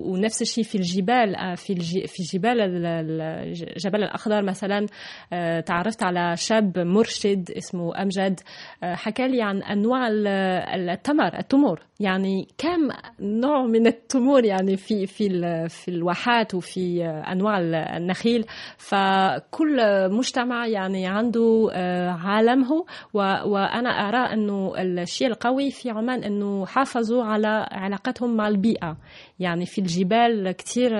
ونفس الشيء في الجبال. آه، في في جبال الجبل الأخضر مثلا آه، تعرفت على شاب مرشد اسمه أمجد. حكى لي عن أنواع التمر التمور. يعني كم نوع من التمور يعني في في في الواحات وفي أنواع النخيل. فكل مجتمع يعني عنده عالمه. وأنا أرى أنه الشيء القوي في عمان أنه حافظوا على علاقتهم malbia. يعني في الجبال كثير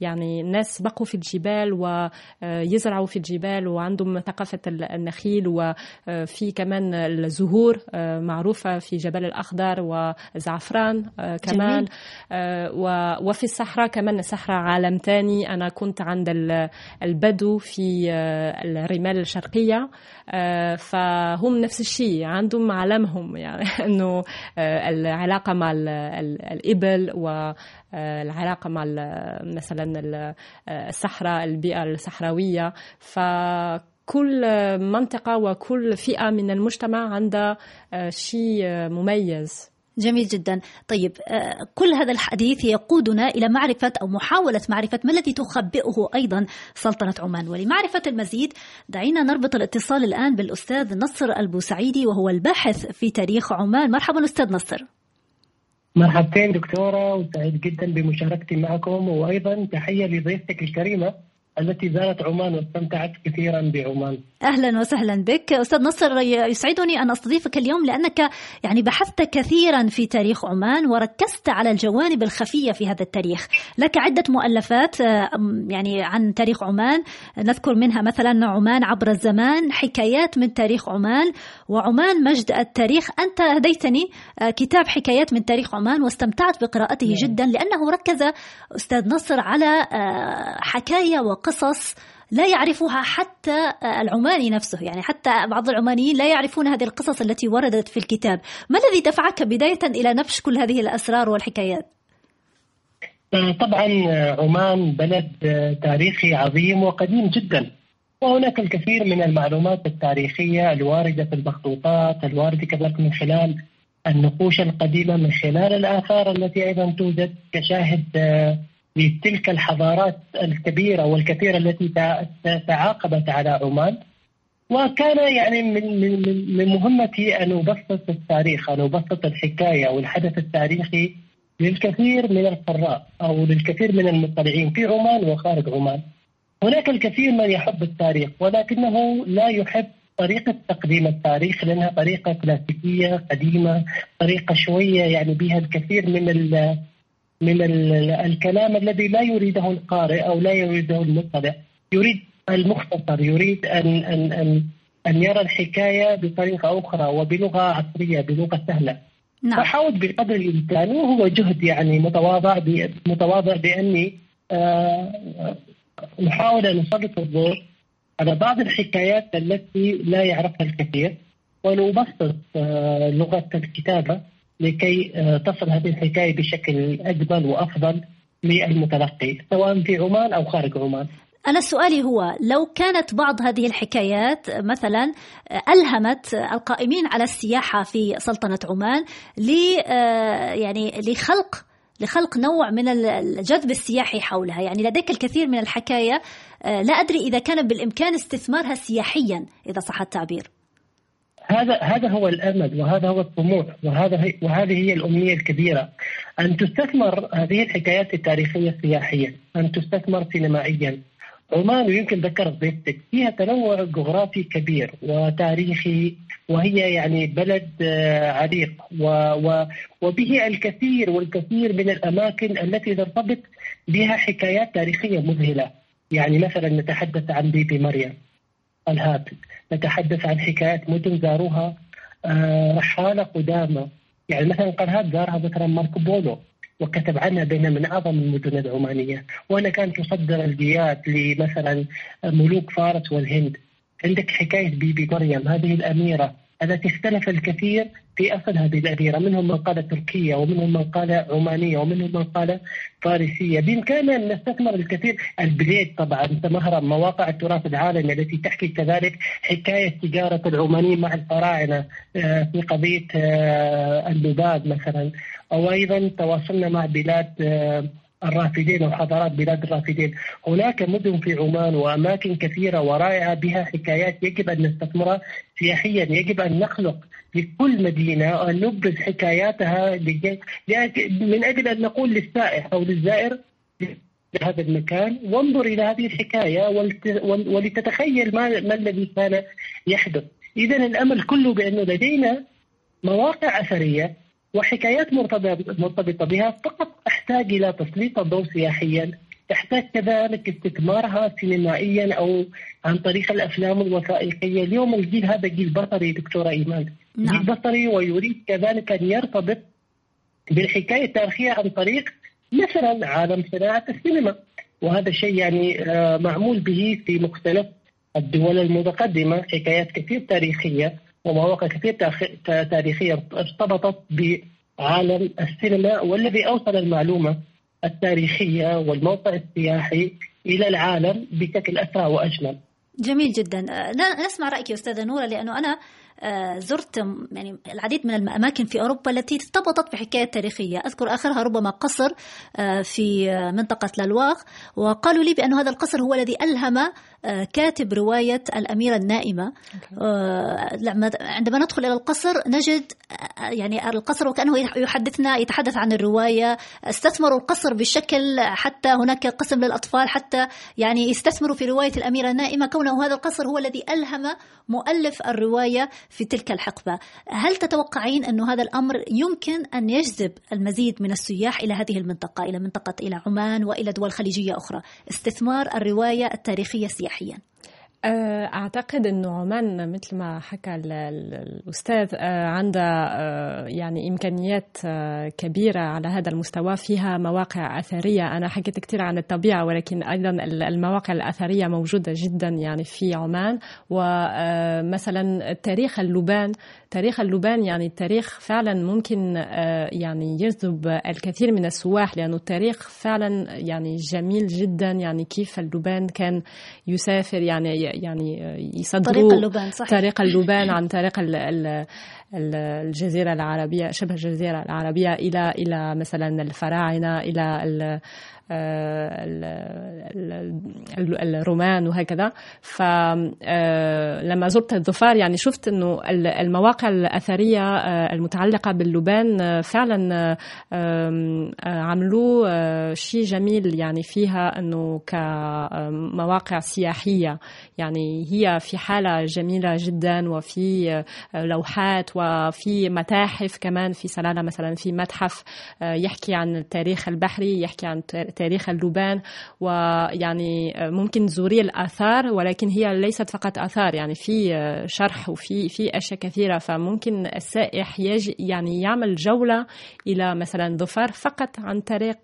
يعني الناس بقوا في الجبال ويزرعوا في الجبال وعندهم ثقافة النخيل وفي كمان الزهور معروفة في جبل الأخضر وزعفران كمان وفي الصحراء كمان الصحراء عالم تاني. أنا كنت عند البدو في الرمال الشرقية فهم نفس الشيء عندهم عالمهم يعني أنه العلاقة مع الإبل والعلاقة مع مثلا الصحراء البيئة الصحراوية. فكل منطقة وكل فئة من المجتمع عندها شيء مميز. جميل جدا. طيب كل هذا الحديث يقودنا إلى معرفة أو محاولة معرفة ما الذي تخبئه أيضا سلطنة عمان. ولمعرفة المزيد دعينا نربط الاتصال الآن بالأستاذ نصر البوسعيدي وهو الباحث في تاريخ عمان. مرحبا أستاذ نصر. مرحبتين دكتورة وسعيد جدا بمشاركتي معكم وأيضا تحية لضيفتك الكريمة التي زارت عمان واستمتعت كثيرا بعمان. أهلا وسهلا بك أستاذ نصر يسعدني أن أستضيفك اليوم لأنك يعني بحثت كثيرا في تاريخ عمان وركزت على الجوانب الخفية في هذا التاريخ، لك عدة مؤلفات يعني عن تاريخ عمان نذكر منها مثلا عمان عبر الزمان، حكايات من تاريخ عمان وعمان مجد التاريخ، أنت هديتني كتاب حكايات من تاريخ عمان واستمتعت بقراءته نعم. جدا لأنه ركز أستاذ نصر على حكايا وقصص لا يعرفها حتى العماني نفسه يعني حتى بعض العمانيين لا يعرفون هذه القصص التي وردت في الكتاب ما الذي دفعك بداية إلى نبش كل هذه الأسرار والحكايات؟ طبعا عمان بلد تاريخي عظيم وقديم جدا وهناك الكثير من المعلومات التاريخية الواردة في المخطوطات الواردة كذلك من خلال النقوش القديمة من خلال الآثار التي أيضا توجد كشاهد لتلك الحضارات الكبيرة والكثيرة التي تعاقبت على عمان وكان يعني من من من مهمتي ان ابسط التاريخ، ان ابسط الحكاية والحدث التاريخي للكثير من القراء أو للكثير من المطلعين في عمان وخارج عمان. هناك الكثير من يحب التاريخ ولكنه لا يحب طريقة تقديم التاريخ لأنها طريقة كلاسيكية قديمة طريقة شوية يعني بها الكثير من من الكلام الذي لا يريده القارئ أو لا يريده المطلع. يريد المختصر يريد ان ان ان أن يرى الحكاية بطريقة أخرى وبلغة عصرية بلغة سهلة. نعم. فحاول بقدر الإمكان وهو جهد يعني متواضع متواضع بأني آه نحاول أن نسلط الضوء على بعض الحكايات التي لا يعرفها الكثير. ونبسط آه لغة الكتابة. لكي آه، تصل هذه الحكاية بشكل أجمل وأفضل للمتلقي سواء في عمان أو خارج عمان. أنا سؤالي هو لو كانت بعض هذه الحكايات مثلا آه، ألهمت القائمين على السياحة في سلطنة عمان ل آه، يعني لخلق لخلق نوع من الجذب السياحي حولها يعني لديك الكثير من الحكاية لا أدري إذا كان بالإمكان استثمارها سياحيا إذا صح التعبير هذا هذا هو الأمل وهذا هو الطموح وهذا هي وهذه هي الأمنية الكبيرة. أن تستثمر هذه الحكايات التاريخية السياحية أن تستثمر سينمائيا. عمان ويمكن ذكرت ضيفتك فيها تنوع جغرافي كبير وتاريخي وهي يعني بلد آه، عريق. وبه الكثير والكثير من الأماكن التي ترتبط بها حكايات تاريخية مذهلة. يعني مثلا نتحدث عن بيبي مريم. الهاتف. نتحدث عن حكايات مدن زاروها رحالة قدامى يعني مثلا قنهات زارها مثلا ماركو بولو وكتب عنها بأنها من أعظم المدن العمانية. وأنا كانت تصدر الجياد لمثلا ملوك فارس والهند. عندك حكاية بيبي مريم هذه الأميرة. التي اختلف الكثير في أصل هذه الأديرة. منهم من قال تركية ومنهم من قال عمانية ومنهم من قال فارسية. بإمكاننا أن نستثمر الكثير البليد طبعا تمهرم مواقع التراث العالمي التي تحكي كذلك حكاية تجارة العمانيين مع الفراعنة آه، في قضية آه، اللباد مثلا. أو أيضا تواصلنا مع بلاد آه، الرافدين وحضارات بلاد الرافدين. هناك مدن في عمان وأماكن كثيرة ورائعة بها حكايات يجب أن نستثمرها سياحيا. يجب أن نخلق لكل مدينة أن نبرز حكاياتها من أجل أن نقول للسائح أو للزائر هذا المكان وانظر إلى هذه الحكاية ولتتخيل ما, ما الذي كان يحدث. إذا الأمل كله بأنه لدينا مواقع أثرية وحكايات مرتبطة بها فقط تحتاج إلى تسليط الضوء سياحيا تحتاج كذلك استثمارها سينمائيا أو عن طريق الأفلام الوثائقية اليوم الجيل هذا جيل بصري دكتورة إيمان. نعم. جيل بصري ويريد كذلك أن يرتبط بالحكاية التاريخية عن طريق مثلا عالم صناعة السينما. وهذا الشيء يعني آه، معمول به في مختلف الدول المتقدمة. حكايات كثير تاريخية ومواقع كثير تاريخية ارتبطت بعالم السينما والذي أوصل المعلومة التاريخية والموقع السياحي إلى العالم بشكل أسرع وأجمل. جميل جدا. نسمع رأيك يا أستاذة نورة لأنه أنا آه، زرت يعني العديد من الأماكن في أوروبا التي ارتبطت بحكاية تاريخية. أذكر آخرها ربما قصر آه، في منطقة لالواغ وقالوا لي بأن هذا القصر هو الذي ألهم كاتب رواية الأميرة النائمة. عندما ندخل إلى القصر نجد يعني القصر وكأنه يحدثنا يتحدث عن الرواية. استثمروا القصر بشكل حتى هناك قسم للأطفال حتى يعني يستثمروا في رواية الأميرة النائمة. كونه هذا القصر هو الذي ألهم مؤلف الرواية في تلك الحقبة. هل تتوقعين أن هذا الأمر يمكن أن يجذب المزيد من السياح إلى هذه المنطقة إلى منطقة إلى عمان وإلى دول خليجية أخرى؟ استثمار الرواية التاريخية سياحيا أه، أعتقد أنه عمان مثل ما حكى الأستاذ أه، عندها أه، يعني إمكانيات كبيرة على هذا المستوى. فيها مواقع أثرية. أنا حكيت كثير عن الطبيعة ولكن أيضا المواقع الأثرية موجودة جدا يعني في عمان. ومثلا تاريخ اللبان. تاريخ اللبان يعني التاريخ فعلا ممكن يعني يجذب الكثير من السواح لأنه التاريخ فعلا يعني جميل جدا. يعني كيف اللبان كان يسافر يعني يعني يصدروا طريق اللبان صحيح. طريق اللبان عن طريق ال ال الجزيرة العربية شبه الجزيرة العربية إلى إلى مثلا الفراعنة إلى الرومان وهكذا. فلما زرت الظفار يعني شفت إنه المواقع الأثرية المتعلقة باللبان فعلا عملوا شيء جميل يعني فيها إنه كمواقع سياحية. يعني هي في حالة جميلة جدا وفي لوحات وفي متاحف كمان في سلالة مثلا في متحف يحكي عن التاريخ البحري يحكي عن تاريخ اللبان ويعني ممكن تزوري الآثار ولكن هي ليست فقط آثار يعني في شرح وفي في أشياء كثيرة. فممكن السائح يجي يعني يعمل جولة إلى مثلا ظفار فقط عن طريق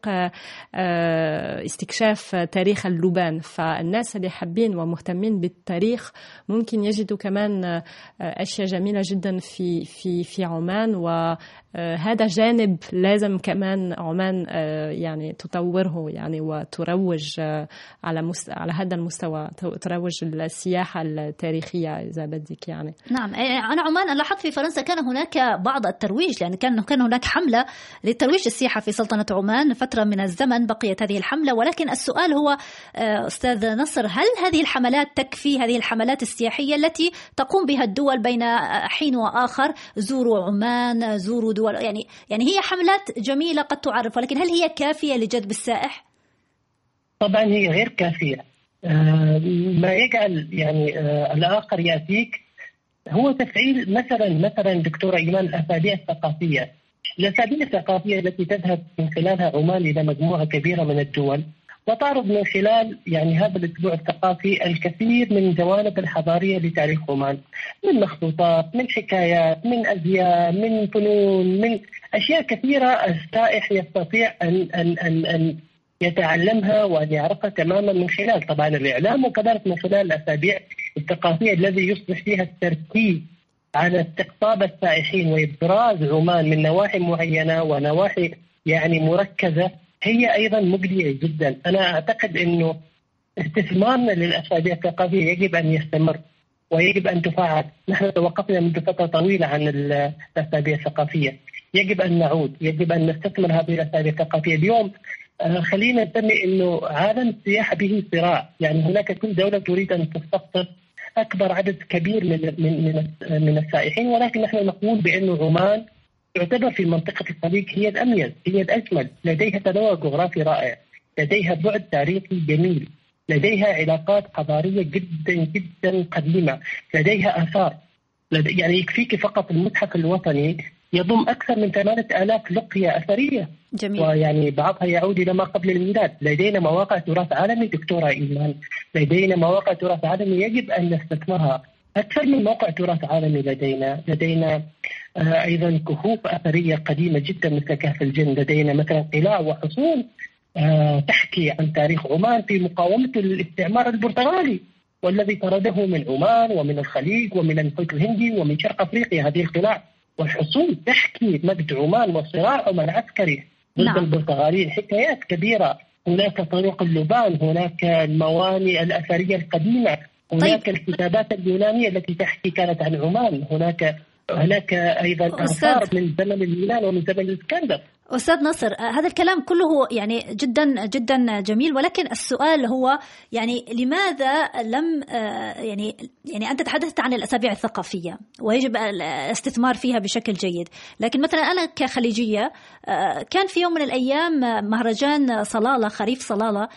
آه، استكشاف تاريخ اللبان فالناس اللي حابين ومهتمين بالتاريخ ممكن يجدوا كمان آه، أشياء جميلة جدا في في في عمان و آه، جانب لازم كمان عمان آه، يعني تطوره يعني وتروج آه، على. على هذا المستوى تروج السياحة التاريخية إذا بدك يعني نعم أنا عمان لاحظت في فرنسا كان هناك بعض الترويج لأن كان كان هناك حملة لترويج السياحة في سلطنة عمان فترة من الزمن بقيت هذه الحملة ولكن السؤال هو أستاذ نصر هل هذه الحملات تكفي هذه الحملات السياحية التي تقوم بها الدول بين حين وآخر زوروا عمان زوروا دول يعني يعني هي حملات جميلة قد تعرف ولكن هل هي كافية لجذب السائح؟ طبعا هي غير كافية. آه، ما يجعل يعني آه، الآخر يأتيك هو تفعيل مثلا مثلا دكتورة إيمان الاسابيع الثقافيه الأسابيع الثقافية التي تذهب من خلالها عمان إلى مجموعة كبيرة من الدول. وتعرض من خلال يعني هذا الأسبوع الثقافي الكثير من الجوانب الحضارية لتاريخ عمان من مخطوطات من حكايات من أزياء من فنون من أشياء كثيرة السائح يستطيع ان ان ان أن يتعلمها وأن يعرفها تماما من خلال. طبعا الإعلام وكذلك من خلال الأسابيع الثقافية الذي يصبح فيها التركيز على استقطاب السائحين وإبراز عمان من نواحي معينة ونواحي يعني مركزة هي أيضا مجدية جدا، أنا أعتقد إنه استثمارنا للأسابيع الثقافيه يجب أن يستمر ويجب أن تفعل، نحن توقفنا منذ فترة طويلة عن الأسابيع الثقافية، يجب أن نعود، يجب أن نستثمر هذه الأسابيع الثقافية، اليوم آه، خلينا نسمي إنه عالم السياحه به صراع، يعني هناك كل دولة تريد أن تستقطب أكبر عدد كبير من من, من السائحين ولكن نحن نقول بأنه عمان تعتبر في منطقة الخليج هي الأميز هي الأجمل. لديها تنوع جغرافي رائع. لديها بعد تاريخي جميل. لديها علاقات حضارية جدا جدا قديمة. لديها آثار. لدي يعني يكفيك فقط المتحف الوطني يضم أكثر من 8000 لقية أثرية. جميل. ويعني بعضها يعود إلى ما قبل الميلاد. لدينا مواقع تراث عالمي دكتورة إيمان. لدينا مواقع تراث عالمي يجب أن نستثمرها. أكثر من موقع تراث عالمي لدينا. لدينا آه، أيضا كهوف أثرية قديمة جدا مثل كهف الجن. لدينا مثلا قلاع وحصون آه، تحكي عن تاريخ عمان في مقاومة الاستعمار البرتغالي والذي طرده من عمان ومن الخليج ومن المحيط الهندي ومن شرق أفريقيا. هذه القلاع والحصون تحكي مجد عمان وصراع عمان العسكري ضد نعم. البرتغاليين. حكايات كبيرة. هناك طريق اللبان هناك الموانئ الأثرية القديمة. هناك طيب. الكتابات اليونانية التي تحكي كانت عن عمان. هناك هناك أيضا آثار من زمن اليونان ومن زمن الإسكندر. أستاذ نصر هذا الكلام كله يعني جدا جدا جميل ولكن السؤال هو يعني لماذا لم يعني يعني أنت تحدثت عن الأسابيع الثقافية ويجب الاستثمار فيها بشكل جيد. لكن مثلا أنا كخليجية كان في يوم من الأيام مهرجان صلالة خريف صلالة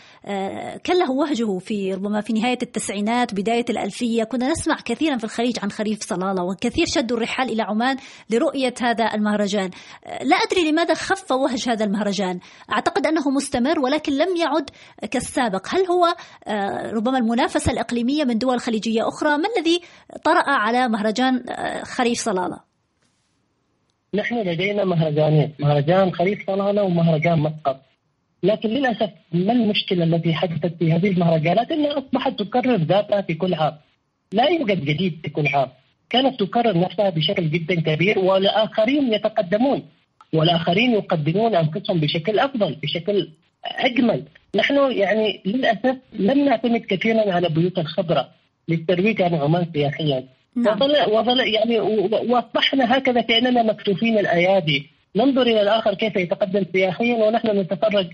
كان له وهجه في ربما في نهاية التسعينات بداية الألفية. كنا نسمع كثيرا في الخليج عن خريف صلالة وكثير شدوا الرحال إلى عمان لرؤية هذا المهرجان. لا أدري لماذا خف خف وهج هذا المهرجان. أعتقد أنه مستمر ولكن لم يعد كالسابق. هل هو آه، ربما المنافسة الإقليمية من دول خليجية أخرى ما الذي طرأ على مهرجان آه، خريف صلالة؟ نحن لدينا مهرجانين. مهرجان خريف صلالة ومهرجان مسقط لكن للأسف ما المشكلة التي حدثت في هذه المهرجانات؟ أنها أصبحت تكرر ذاتها في كل عام. لا يوجد جديد في كل عام. كانت تكرر نفسها بشكل جدا كبير والآخرين يتقدمون. والآخرين يقدمون أنفسهم بشكل أفضل بشكل أجمل. نحن يعني للأسف لم نعتمد كثيرا على بيوت الخبره للترويج عن عمان سياحيا. نعم. وظل وظل يعني وأصبحنا هكذا كاننا مكتوفين الأيادي. ننظر إلى الآخر كيف يتقدم سياحيا ونحن نتفرج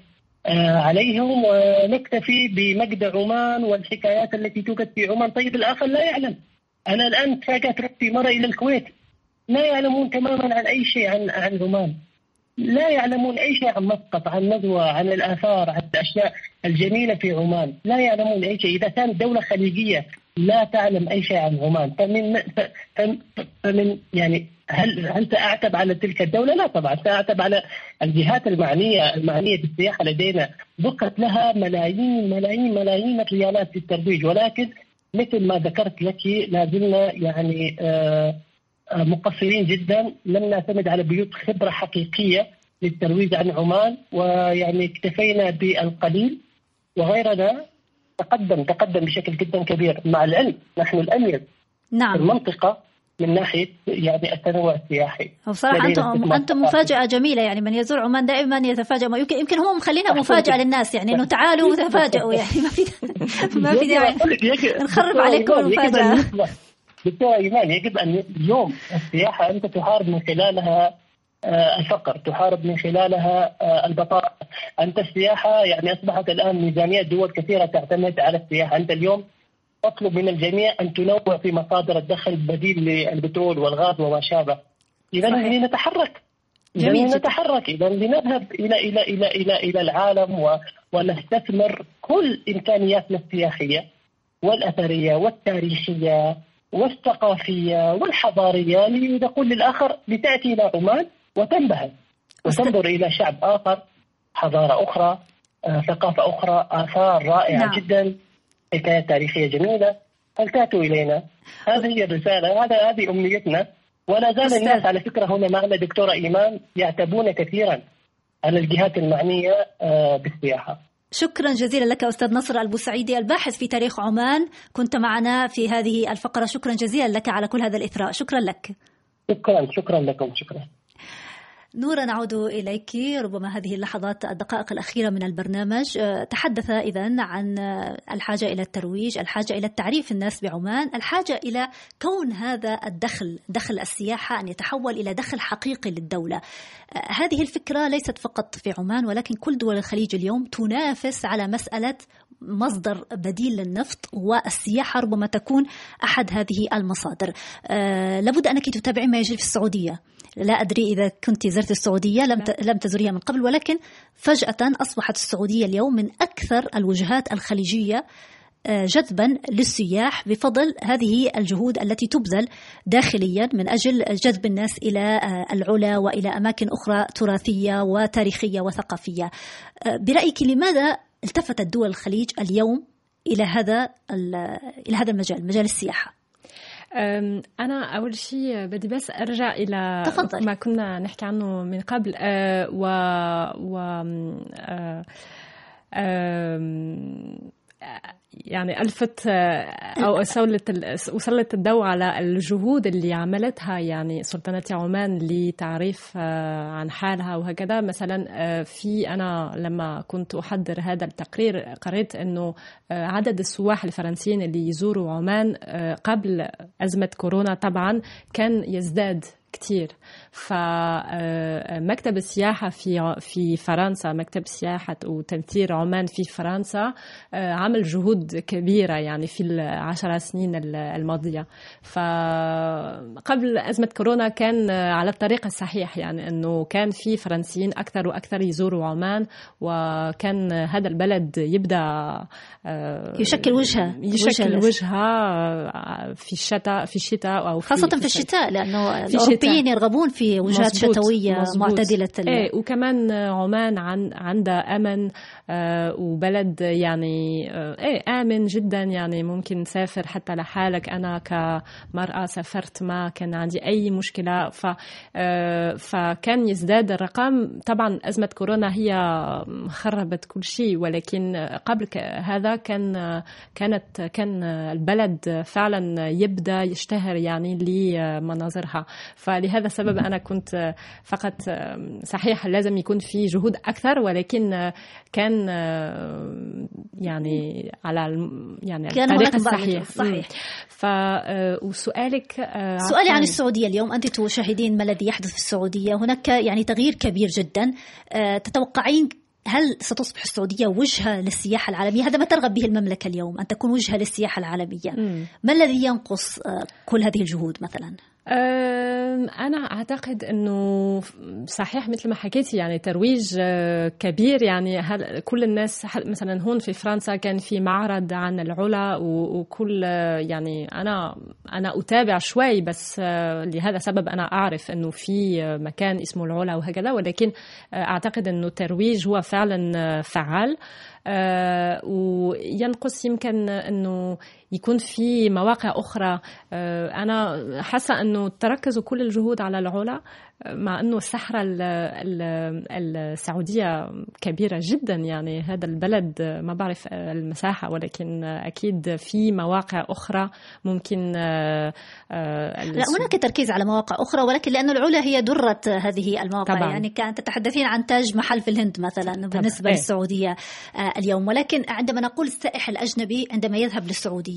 آه، عليهم ونكتفي بمجد عمان والحكايات التي توجد في عمان. طيب الآخر لا يعلم. أنا الآن تفاجات رحت مرة إلى الكويت. لا يعلمون تماما عن أي شيء عن عن عمان. لا يعلمون اي شيء عن مسقط عن ندوه عن الآثار عن الأشياء الجميلة في عمان. لا يعلمون أي شيء. إذا كانت دولة خليجية لا تعلم أي شيء عن عمان. فمن فمن يعني هل هل سأعتب على تلك الدولة؟ لا طبعا. سأعتب على الجهات المعنيه المعنية بالسياحه لدينا. بقت لها ملايين ملايين ملايين الريالات في الترويج. ولكن مثل ما ذكرت لك لا زلنا يعني آه مقصرين جدا. لم نعتمد على بيوت خبرة حقيقية للترويج عن عمان ويعني اكتفينا بالقليل. وغيرنا تقدم تقدم بشكل جدا كبير. مع العلم نحن الاميز نعم. في المنطقة من ناحية يعني التنوع السياحي. وبصراحه أنتم أنتم مفاجأة جميلة. يعني من يزور عمان دائما يتفاجئ يمكن يمكن هم مخلينها مفاجأة للناس. يعني إنه تعالوا وتفاجئوا يعني ما في ما في داعي. نخرب عليكم المفاجأة. دكتور إيمان يجب أن اليوم السياحة أنت تحارب من خلالها آه، الفقر تحارب من خلالها آه، البطاله أنت السياحة يعني أصبحت الآن ميزانيات دول كثيرة تعتمد على السياحة. أنت اليوم تطلب من الجميع أن تنوع في مصادر الدخل بديل للبترول والغاز وما شابه. اذا لنتحرك. جميل نتحرك اذا لنذهب إلى إلى إلى إلى إلى العالم ونستثمر كل إمكانياتنا السياحية والأثرية والتاريخية. والثقافية والحضارية لنقول للآخر لتأتي إلى عمان وتنبهر. وتنظر إلى شعب آخر حضارة أخرى آه، ثقافة أخرى آثار رائعة نعم. جدا حكايات تاريخية جميلة. فلتأتوا إلينا؟ هذه هي الرسالة هذا هذه أمنيتنا. ولا زال الناس على فكرة هنا معنا دكتورة إيمان يعتبون كثيرا على الجهات المعنية آه، بالسياحة. شكرا جزيلا لك أستاذ نصر البوسعيدي الباحث في تاريخ عمان. كنت معنا في هذه الفقرة. شكرا جزيلا لك على كل هذا الإثراء. شكرا لك. شكرا شكرا لكم. شكرا. نورا نعود إليك. ربما هذه اللحظات الدقائق الأخيرة من البرنامج. أه، تحدث إذا عن الحاجة إلى الترويج الحاجة إلى التعريف الناس بعمان الحاجة إلى كون هذا الدخل دخل السياحة أن يتحول إلى دخل حقيقي للدولة. أه، هذه الفكرة ليست فقط في عمان ولكن كل دول الخليج اليوم تنافس على مسألة مصدر بديل للنفط والسياحة ربما تكون أحد هذه المصادر أه لابد أنك تتابعين ما يجري في السعودية لا أدري إذا كنت زرت السعودية لم لم تزوريها من قبل ولكن فجأة أصبحت السعودية اليوم من أكثر الوجهات الخليجية آه، جذبا للسياح بفضل هذه الجهود التي تبذل داخليا من أجل جذب الناس إلى آه، العلا وإلى أماكن أخرى تراثية وتاريخية وثقافية. آه، برأيك لماذا التفتت دول الخليج اليوم إلى هذا إلى هذا المجال مجال السياحة؟ أنا أول شيء بدي بس أرجع إلى تفضل. ما كنا نحكي عنه من قبل أه، و, و... أه، يعني ألفت أو سلت وسلت الضوء على الجهود اللي عملتها يعني سلطنة عمان لتعريف عن حالها وهكذا. مثلا في أنا لما كنت أحضر هذا التقرير قريت أنه عدد السواح الفرنسيين اللي يزوروا عمان قبل أزمة كورونا طبعا كان يزداد. كتير. فمكتب آه، السياحة في في فرنسا مكتب سياحة وتمثيل عمان في فرنسا آه، عمل جهود كبيرة يعني في العشر سنين الماضية. فقبل أزمة كورونا كان على الطريق الصحيح يعني أنه كان في فرنسيين أكثر وأكثر يزوروا عمان وكان هذا البلد يبدأ آه، يشكل وجهة يشكل وجهة. في الشتاء في الشتاء أو في خاصة في الشتاء لأنه في الأوروبيين يرغبون في وجهات مزبوط شتوية مزبوط معتدلة إيه وكمان عمان عن عندها أمن آه وبلد يعني آه إيه آمن جدا. يعني ممكن تسافر حتى لحالك. أنا كمرأة سافرت ما كان عندي أي مشكلة. ف آه فكان يزداد الرقم. طبعا أزمة كورونا هي خربت كل شيء. ولكن قبل هذا كان كانت كان البلد فعلا يبدأ يشتهر يعني لمناظرها. فلهذا السبب أنا كنت فقط صحيح لازم يكون في جهود أكثر ولكن كان يعني على يعني كان الطريق الصحيح. صحيح. ف وسؤالك سؤالي عن السعودية اليوم. أنت تشاهدين ما الذي يحدث في السعودية. هناك يعني تغيير كبير جدا. تتوقعين هل ستصبح السعودية وجهة للسياحة العالمية؟ هذا ما ترغب به المملكة اليوم أن تكون وجهة للسياحة العالمية. ما الذي ينقص كل هذه الجهود مثلا؟ أنا أعتقد أنه صحيح مثل ما حكيتي يعني ترويج آه، كبير. يعني هل كل الناس مثلا هون في فرنسا كان في معرض عن العلا وكل يعني أنا أنا أتابع شوي بس آه، لهذا سبب أنا أعرف أنه في مكان اسمه العلا وهكذا. ولكن أعتقد أنه الترويج هو فعلا فعال. وينقص يمكن إنه يكون في مواقع أخرى آه، أنا حاسة إنه تركزوا كل الجهود على العلا مع إنه الصحراء السعودية كبيرة جدا يعني هذا البلد ما بعرف المساحة ولكن أكيد في مواقع أخرى ممكن آه، لا هناك تركيز على مواقع أخرى ولكن لأنه العلا هي دره هذه المواقع طبعا. يعني كانت تتحدثين عن تاج محل في الهند مثلا بالنسبة طبعا. للسعودية آه، اليوم ولكن عندما نقول السائح الأجنبي عندما يذهب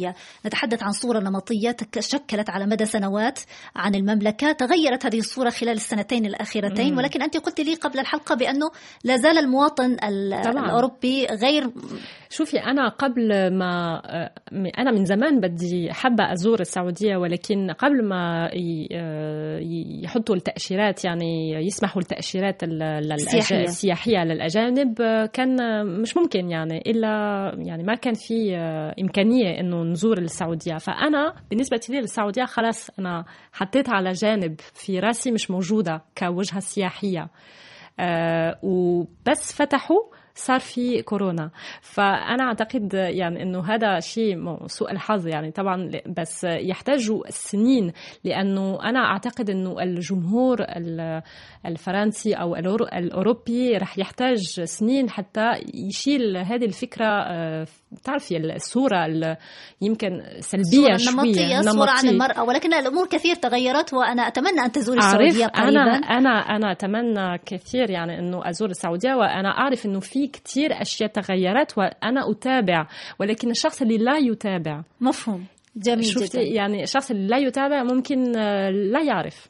للسعوديه نتحدث عن صورة نمطية تشكلت على مدى سنوات عن المملكة. تغيرت هذه الصورة خلال السنتين الأخيرتين ولكن أنت قلت لي قبل الحلقة بأنه لا زال المواطن. الأوروبي غير شوفي أنا قبل ما أنا من زمان بدي حابة أزور السعودية ولكن قبل ما يحطوا التأشيرات يعني يسمحوا التأشيرات السياحية. السياحية للأجانب كان مش ممكن يعني إلا يعني ما كان في إمكانية إنه نزور السعودية. فأنا بالنسبة لي للسعودية خلاص أنا حطيت على جانب في راسي مش موجودة كوجهة سياحية. وبس فتحوا. صار في كورونا. فأنا أعتقد يعني إنه هذا شيء سوء الحظ يعني طبعا بس يحتاج سنين لأنه أنا أعتقد إنه الجمهور الفرنسي أو الأوروبي رح يحتاج سنين حتى يشيل هذه الفكرة آه، تعرفي الصورة يمكن سلبية شوية نمطية صورة عن المرأة. ولكن الأمور كثير تغيرت وأنا أتمنى أن تزوري السعودية قريبا. أنا أنا أنا أتمنى كثير يعني إنه أزور السعودية وأنا أعرف إنه في كثير أشياء تغيرت وأنا أتابع ولكن الشخص اللي لا يتابع. مفهوم. جميل شفتي؟ جدا. يعني الشخص اللي لا يتابع ممكن آه، لا يعرف.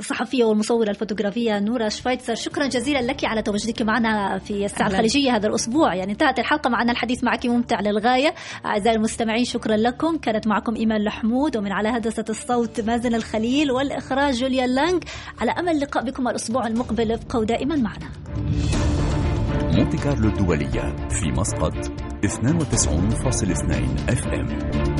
الصحفية والمصورة الفوتوغرافية نورا شفايتسر شكرا جزيلا لك على تواجدك معنا في الساعة الخليجية هذا الأسبوع. يعني انتهت الحلقة معنا الحديث معك ممتع للغاية. أعزائي المستمعين شكرا لكم. كانت معكم إيمان لحمود ومن على هندسة الصوت مازن الخليل والإخراج جوليا لانج على أمل لقاء بكم الأسبوع المقبل ابقوا دائما معنا. مونتي كارلو الدولية في مسقط 92.2 اف ام.